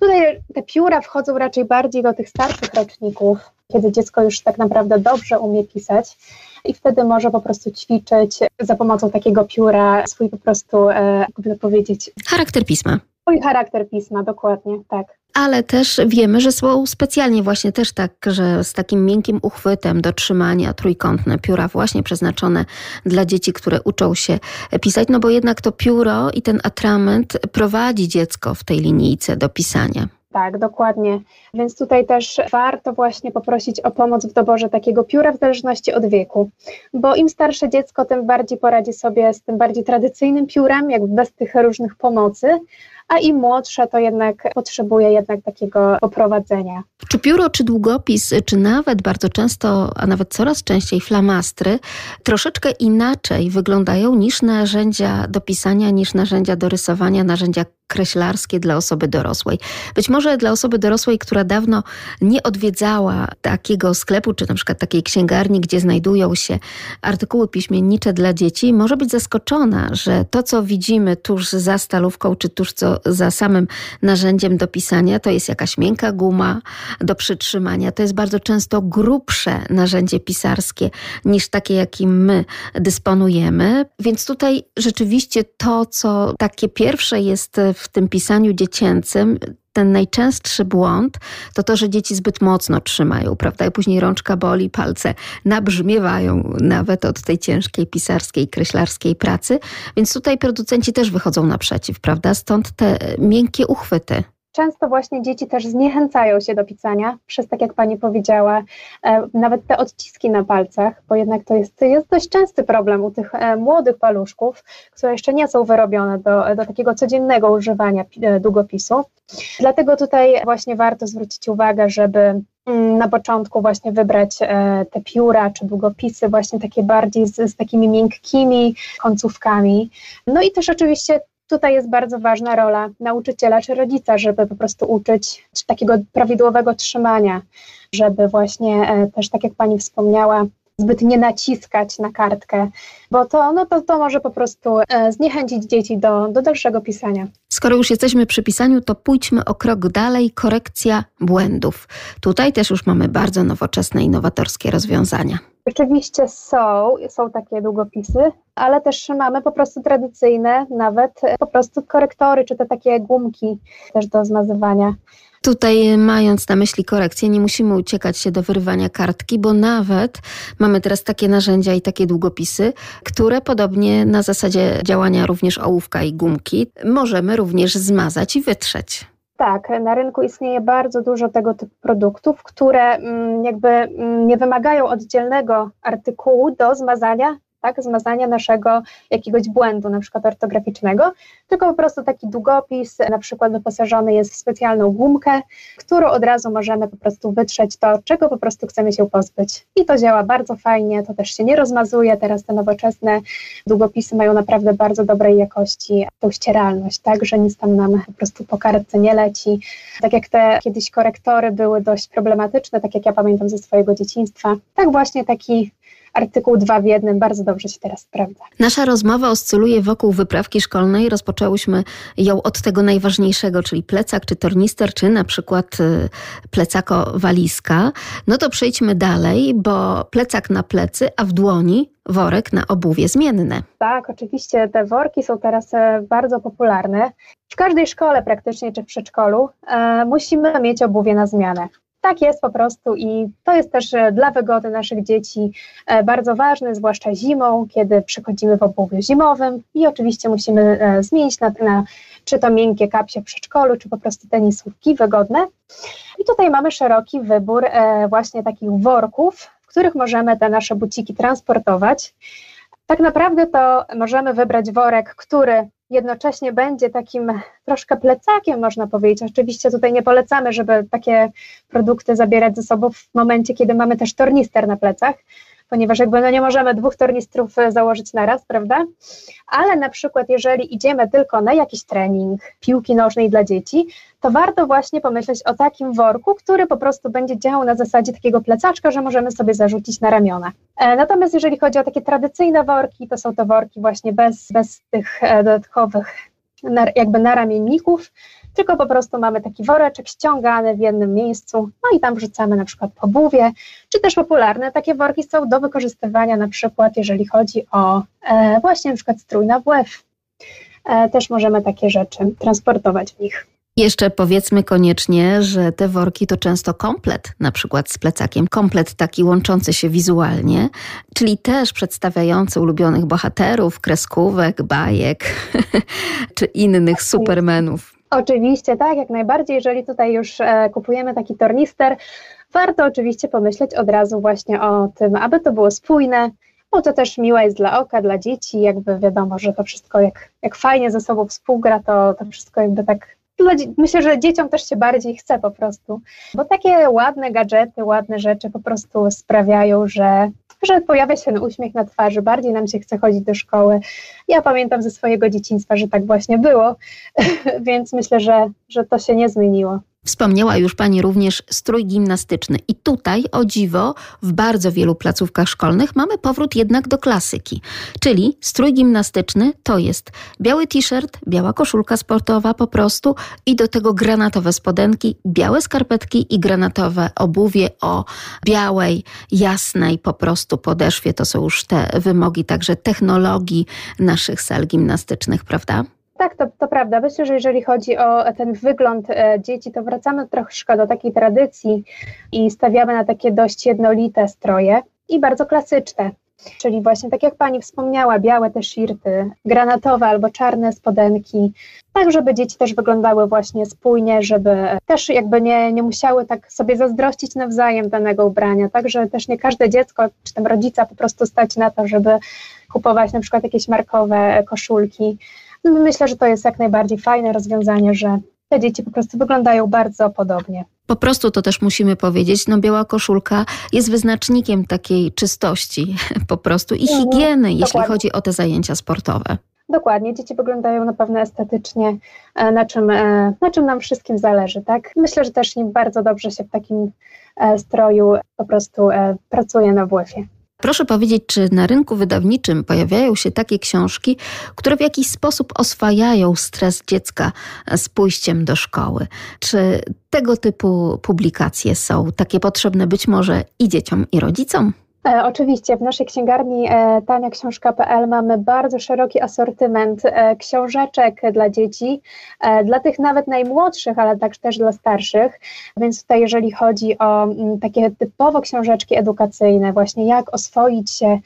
Tutaj te pióra wchodzą raczej bardziej do tych starszych roczników, kiedy dziecko już tak naprawdę dobrze umie pisać i wtedy może po prostu ćwiczyć za pomocą takiego pióra swój po prostu, e, jakby to powiedzieć... Charakter pisma. Swój charakter pisma, dokładnie, tak. Ale też wiemy, że są specjalnie właśnie też tak, że z takim miękkim uchwytem do trzymania trójkątne pióra właśnie przeznaczone dla dzieci, które uczą się pisać, no bo jednak to pióro i ten atrament prowadzi dziecko w tej linijce do pisania. Tak, dokładnie. Więc tutaj też warto właśnie poprosić o pomoc w doborze takiego pióra w zależności od wieku, bo im starsze dziecko, tym bardziej poradzi sobie z tym bardziej tradycyjnym piórem, jakby bez tych różnych pomocy, a im młodsze to jednak potrzebuje jednak takiego poprowadzenia. Czy pióro, czy długopis, czy nawet bardzo często, a nawet coraz częściej flamastry troszeczkę inaczej wyglądają niż narzędzia do pisania, niż narzędzia do rysowania, narzędzia kreślarskie dla osoby dorosłej. Być może dla osoby dorosłej, która dawno nie odwiedzała takiego sklepu, czy na przykład takiej księgarni, gdzie znajdują się artykuły piśmiennicze dla dzieci, może być zaskoczona, że to, co widzimy tuż za stalówką, czy tuż co za samym narzędziem do pisania, to jest jakaś miękka guma do przytrzymania. To jest bardzo często grubsze narzędzie pisarskie niż takie, jakim my dysponujemy. Więc tutaj rzeczywiście to, co takie pierwsze jest w tym pisaniu dziecięcym, ten najczęstszy błąd to to, że dzieci zbyt mocno trzymają, prawda? I później rączka boli, palce nabrzmiewają nawet od tej ciężkiej pisarskiej, kreślarskiej pracy. Więc tutaj producenci też wychodzą naprzeciw, prawda? Stąd te miękkie uchwyty. Często właśnie dzieci też zniechęcają się do pisania, przez tak jak pani powiedziała, e, nawet te odciski na palcach, bo jednak to jest, jest dość częsty problem u tych e, młodych paluszków, które jeszcze nie są wyrobione do, do takiego codziennego używania e, długopisu. Dlatego tutaj właśnie warto zwrócić uwagę, żeby mm, na początku właśnie wybrać te pióra czy długopisy, właśnie takie bardziej z, z takimi miękkimi końcówkami. No i też oczywiście Tutaj jest bardzo ważna rola nauczyciela czy rodzica, żeby po prostu uczyć takiego prawidłowego trzymania, żeby właśnie e, też, tak jak Pani wspomniała, zbyt nie naciskać na kartkę, bo to, no to, to może po prostu e, zniechęcić dzieci do, do dalszego pisania. Skoro już jesteśmy przy pisaniu, to pójdźmy o krok dalej korekcja błędów. Tutaj też już mamy bardzo nowoczesne, innowatorskie rozwiązania. Rzeczywiście są, są takie długopisy, ale też mamy po prostu tradycyjne, nawet po prostu korektory, czy te takie gumki też do zmazywania. Tutaj, mając na myśli korekcję, nie musimy uciekać się do wyrywania kartki, bo nawet mamy teraz takie narzędzia i takie długopisy, które podobnie na zasadzie działania również ołówka i gumki możemy również zmazać i wytrzeć. Tak, na rynku istnieje bardzo dużo tego typu produktów, które mm, jakby mm, nie wymagają oddzielnego artykułu do zmazania tak, zmazania naszego jakiegoś błędu, na przykład ortograficznego, tylko po prostu taki długopis, na przykład wyposażony jest w specjalną gumkę, którą od razu możemy po prostu wytrzeć to, czego po prostu chcemy się pozbyć. I to działa bardzo fajnie, to też się nie rozmazuje. Teraz te nowoczesne długopisy mają naprawdę bardzo dobrej jakości tą ścieralność, tak, że nic tam nam po prostu po kartce nie leci. Tak jak te kiedyś korektory były dość problematyczne, tak jak ja pamiętam ze swojego dzieciństwa, tak właśnie taki artykuł dwa w jednym bardzo dobrze się teraz sprawdza. Nasza rozmowa oscyluje wokół wyprawki szkolnej. Rozpoczęłyśmy ją od tego najważniejszego, czyli plecak czy tornister, czy na przykład y, plecako-walizka. No to przejdźmy dalej, bo plecak na plecy, a w dłoni worek na obuwie zmienne. Tak, oczywiście te worki są teraz e, bardzo popularne. W każdej szkole praktycznie, czy w przedszkolu e, musimy mieć obuwie na zmianę tak jest po prostu i to jest też e, dla wygody naszych dzieci e, bardzo ważne, zwłaszcza zimą, kiedy przychodzimy w obuwiu zimowym i oczywiście musimy e, zmienić na, na czy to miękkie kapcie w przedszkolu, czy po prostu tenisówki wygodne. I tutaj mamy szeroki wybór właśnie takich worków, w których możemy te nasze buciki transportować. Tak naprawdę to możemy wybrać worek, który jednocześnie będzie takim troszkę plecakiem, można powiedzieć. Oczywiście tutaj nie polecamy, żeby takie produkty zabierać ze sobą w momencie, kiedy mamy też tornister na plecach, ponieważ jakby no nie możemy dwóch tornistrów e, założyć na raz, prawda? Ale na przykład jeżeli idziemy tylko na jakiś trening piłki nożnej dla dzieci, to warto właśnie pomyśleć o takim worku, który po prostu będzie działał na zasadzie takiego plecaczka, że możemy sobie zarzucić na ramiona. E, natomiast jeżeli chodzi o takie tradycyjne worki, to są to worki właśnie bez, bez tych e, dodatkowych jakby naramienników, tylko po prostu mamy taki woreczek ściągany w jednym miejscu, no i tam wrzucamy na przykład obuwie, czy też popularne takie worki są do wykorzystywania na przykład, jeżeli chodzi o e, właśnie na przykład strój na WF. E, też możemy takie rzeczy transportować w nich. Jeszcze powiedzmy koniecznie, że te worki to często komplet, na przykład z plecakiem, komplet taki łączący się wizualnie, czyli też przedstawiający ulubionych bohaterów, kreskówek, bajek czy innych supermenów. Oczywiście, tak, jak najbardziej. Jeżeli tutaj już e, kupujemy taki tornister, warto oczywiście pomyśleć od razu właśnie o tym, aby to było spójne, bo to też miłe jest dla oka, dla dzieci, jakby wiadomo, że to wszystko jak, jak fajnie ze sobą współgra, to, to wszystko jakby tak myślę, że dzieciom też się bardziej chce po prostu, bo takie ładne gadżety, ładne rzeczy po prostu sprawiają, że, że pojawia się uśmiech na twarzy, bardziej nam się chce chodzić do szkoły. Ja pamiętam ze swojego dzieciństwa, że tak właśnie było, więc myślę, że, że to się nie zmieniło. Wspomniała już Pani również strój gimnastyczny. I tutaj, o dziwo, w bardzo wielu placówkach szkolnych mamy powrót jednak do klasyki. Czyli strój gimnastyczny to jest biały t-shirt, biała koszulka sportowa po prostu i do tego granatowe spodenki, białe skarpetki i granatowe obuwie o białej, jasnej po prostu podeszwie. To są już te wymogi także technologii naszych sal gimnastycznych, prawda? Tak, to, to prawda. Myślę, że jeżeli chodzi o ten wygląd e, dzieci, to wracamy troszkę do takiej tradycji i stawiamy na takie dość jednolite stroje i bardzo klasyczne. Czyli właśnie tak jak pani wspomniała, białe te shirty, granatowe albo czarne spodenki, tak żeby dzieci też wyglądały właśnie spójnie, żeby też jakby nie, nie musiały tak sobie zazdrościć nawzajem danego ubrania, tak, że też nie każde dziecko czy tam rodzica po prostu stać na to, żeby kupować na przykład jakieś markowe koszulki. No, myślę, że to jest jak najbardziej fajne rozwiązanie, że te dzieci po prostu wyglądają bardzo podobnie. Po prostu to też musimy powiedzieć, no biała koszulka jest wyznacznikiem takiej czystości po prostu i Mhm, higieny, jeśli dokładnie. chodzi o te zajęcia sportowe. Dokładnie, dzieci wyglądają na pewno estetycznie, e, na czym, e, na czym nam wszystkim zależy, tak? Myślę, że też im bardzo dobrze się w takim e, stroju po prostu pracuje na WF-ie. Proszę powiedzieć, czy na rynku wydawniczym pojawiają się takie książki, które w jakiś sposób oswajają stres dziecka z pójściem do szkoły? Czy tego typu publikacje są takie potrzebne być może i dzieciom, i rodzicom? E, oczywiście w naszej księgarni e, taniaksiążka.pl mamy bardzo szeroki asortyment e, książeczek dla dzieci, dla tych nawet najmłodszych, ale także też dla starszych. Więc tutaj jeżeli chodzi o m, takie typowo książeczki edukacyjne, właśnie jak oswoić się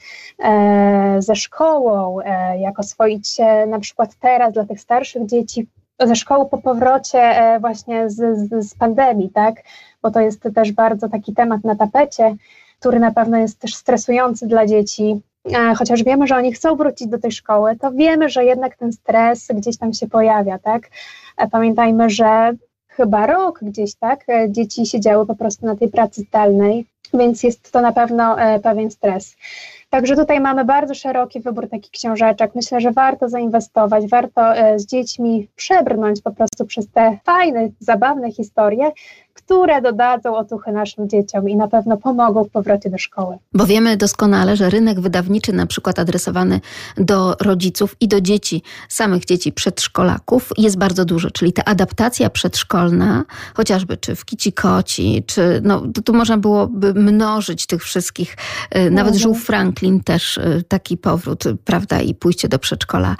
ze szkołą, jak oswoić się na przykład teraz dla tych starszych dzieci ze szkoły po powrocie właśnie z, z, z pandemii, tak? Bo to jest też bardzo taki temat na tapecie który na pewno jest też stresujący dla dzieci. E, Chociaż wiemy, że oni chcą wrócić do tej szkoły, to wiemy, że jednak ten stres gdzieś tam się pojawia, tak? E, Pamiętajmy, że chyba rok gdzieś, tak? e, Dzieci siedziały po prostu na tej pracy zdalnej, więc jest to na pewno pewien stres. Także tutaj mamy bardzo szeroki wybór takich książeczek. Myślę, że warto zainwestować, warto z dziećmi przebrnąć po prostu przez te fajne, zabawne historie, które dodadzą otuchy naszym dzieciom i na pewno pomogą w powrocie do szkoły. Bo wiemy doskonale, że rynek wydawniczy, na przykład adresowany do rodziców i do dzieci, samych dzieci przedszkolaków, jest bardzo duży. Czyli ta adaptacja przedszkolna, chociażby czy w Kici Koci, czy no, tu, można byłoby mnożyć tych wszystkich. e, Nawet. Żółw Franklin też e, taki powrót, e, prawda, i pójście do przedszkola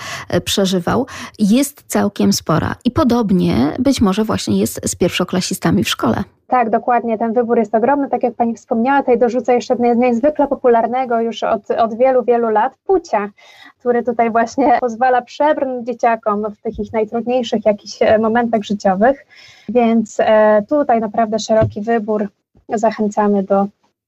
przeżywał. Jest całkiem spora. I podobnie być może właśnie jest z pierwszoklasistami w szkole. Tak, dokładnie, ten wybór jest ogromny. Tak jak Pani wspomniała, tutaj dorzucę jeszcze niezwykle popularnego już od, od wielu, wielu lat Pucia, który tutaj właśnie pozwala przebrnąć dzieciakom w tych ich najtrudniejszych jakichś e, momentach życiowych. Więc e, tutaj naprawdę szeroki wybór. Zachęcamy do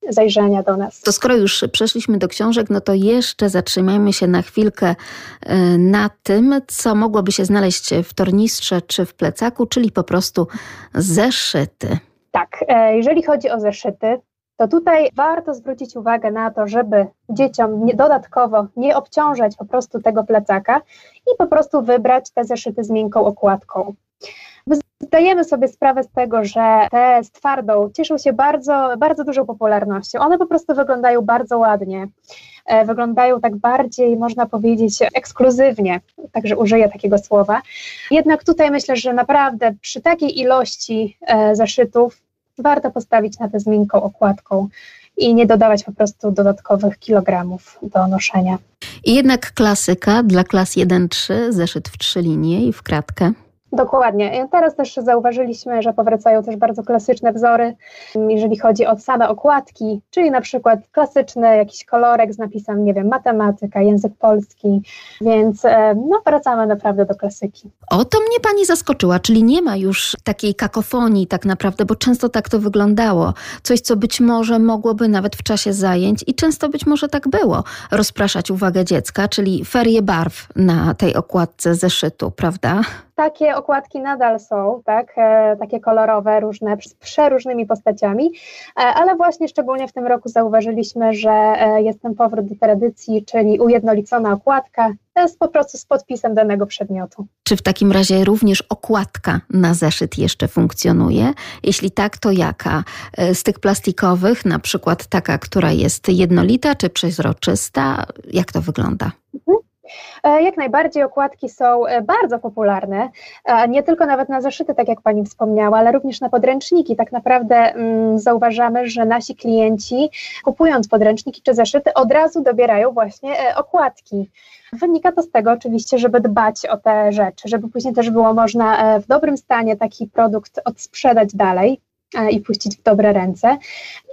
zajrzenia do nas. To skoro już przeszliśmy do książek, no to jeszcze zatrzymajmy się na chwilkę e, na tym, co mogłoby się znaleźć w tornistrze czy w plecaku, czyli po prostu zeszyty. Tak, e, jeżeli chodzi o zeszyty, to tutaj warto zwrócić uwagę na to, żeby dzieciom nie, dodatkowo nie obciążać po prostu tego plecaka i po prostu wybrać te zeszyty z miękką okładką. My Zdajemy sobie sprawę z tego, że te z twardą cieszą się bardzo, bardzo dużą popularnością. One po prostu wyglądają bardzo ładnie. E, Wyglądają tak bardziej, można powiedzieć, ekskluzywnie, także użyję takiego słowa. Jednak tutaj myślę, że naprawdę przy takiej ilości e, zeszytów warto postawić na tę z miękką okładką i nie dodawać po prostu dodatkowych kilogramów do noszenia. I jednak klasyka dla klas 1-3, zeszyt w trzy linie i w kratkę. Dokładnie. Teraz też zauważyliśmy, że powracają też bardzo klasyczne wzory, jeżeli chodzi o same okładki, czyli na przykład klasyczny jakiś kolorek z napisem, nie wiem, matematyka, język polski, więc e, no, wracamy naprawdę do klasyki. O, to mnie pani zaskoczyła, czyli nie ma już takiej kakofonii tak naprawdę, bo często tak to wyglądało. Coś, co być może mogłoby nawet w czasie zajęć i często być może tak było, rozpraszać uwagę dziecka, czyli ferie barw na tej okładce zeszytu, prawda? Takie okładki nadal są, tak, e, takie kolorowe, różne, z przeróżnymi postaciami, e, ale właśnie szczególnie w tym roku zauważyliśmy, że e, jest ten powrót do tradycji, czyli ujednolicona okładka, jest po prostu z podpisem danego przedmiotu. Czy w takim razie również okładka na zeszyt jeszcze funkcjonuje? Jeśli tak, to jaka? Z tych plastikowych, na przykład taka, która jest jednolita czy przezroczysta? Jak to wygląda? E, jak najbardziej okładki są e, bardzo popularne, nie tylko nawet na zeszyty, tak jak Pani wspomniała, ale również na podręczniki. Tak naprawdę mm, zauważamy, że nasi klienci kupując podręczniki czy zeszyty od razu dobierają właśnie okładki. Wynika to z tego oczywiście, żeby dbać o te rzeczy, żeby później też było można w dobrym stanie taki produkt odsprzedać dalej i puścić w dobre ręce.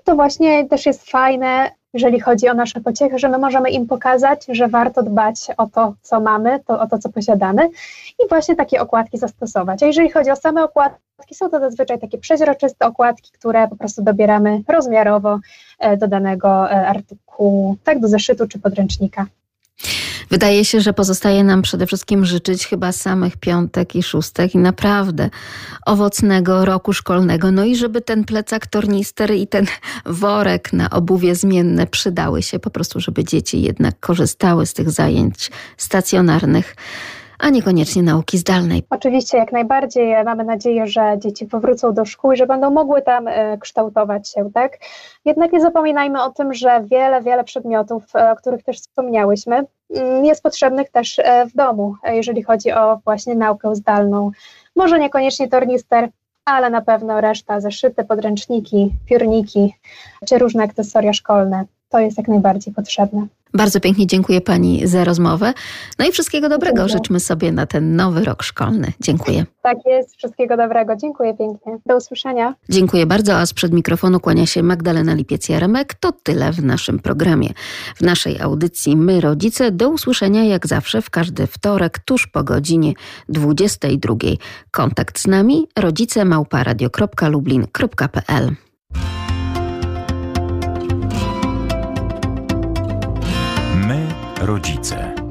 To właśnie też jest fajne, jeżeli chodzi o nasze pociechy, że my możemy im pokazać, że warto dbać o to, co mamy, to, o to, co posiadamy i właśnie takie okładki zastosować. A jeżeli chodzi o same okładki, są to zazwyczaj takie przeźroczyste okładki, które po prostu dobieramy rozmiarowo e, do danego e, artykułu, tak do zeszytu czy podręcznika. Wydaje się, że pozostaje nam przede wszystkim życzyć chyba samych piątek i szóstek i naprawdę owocnego roku szkolnego. No i żeby ten plecak tornister i ten worek na obuwie zmienne przydały się po prostu, żeby dzieci jednak korzystały z tych zajęć stacjonarnych a niekoniecznie nauki zdalnej. Oczywiście, jak najbardziej. Mamy nadzieję, że dzieci powrócą do szkół i że będą mogły tam e, kształtować się, tak? Jednak nie zapominajmy o tym, że wiele, wiele przedmiotów, e, o których też wspomniałyśmy, jest potrzebnych też e, w domu, jeżeli chodzi o właśnie naukę zdalną. Może niekoniecznie tornister, ale na pewno reszta, zeszyty, podręczniki, piórniki czy różne akcesoria szkolne. To jest jak najbardziej potrzebne. Bardzo pięknie dziękuję Pani za rozmowę. No i wszystkiego dobrego Dziękuję. życzmy sobie na ten nowy rok szkolny. Dziękuję. Tak jest, wszystkiego dobrego. Dziękuję pięknie. Do usłyszenia. Dziękuję bardzo, a sprzed mikrofonu kłania się Magdalena Lipiec-Jaremek. To tyle w naszym programie. W naszej audycji My Rodzice do usłyszenia jak zawsze w każdy wtorek tuż po godzinie 22. Kontakt z nami rodzicemałparadio.lublin.pl rodzice.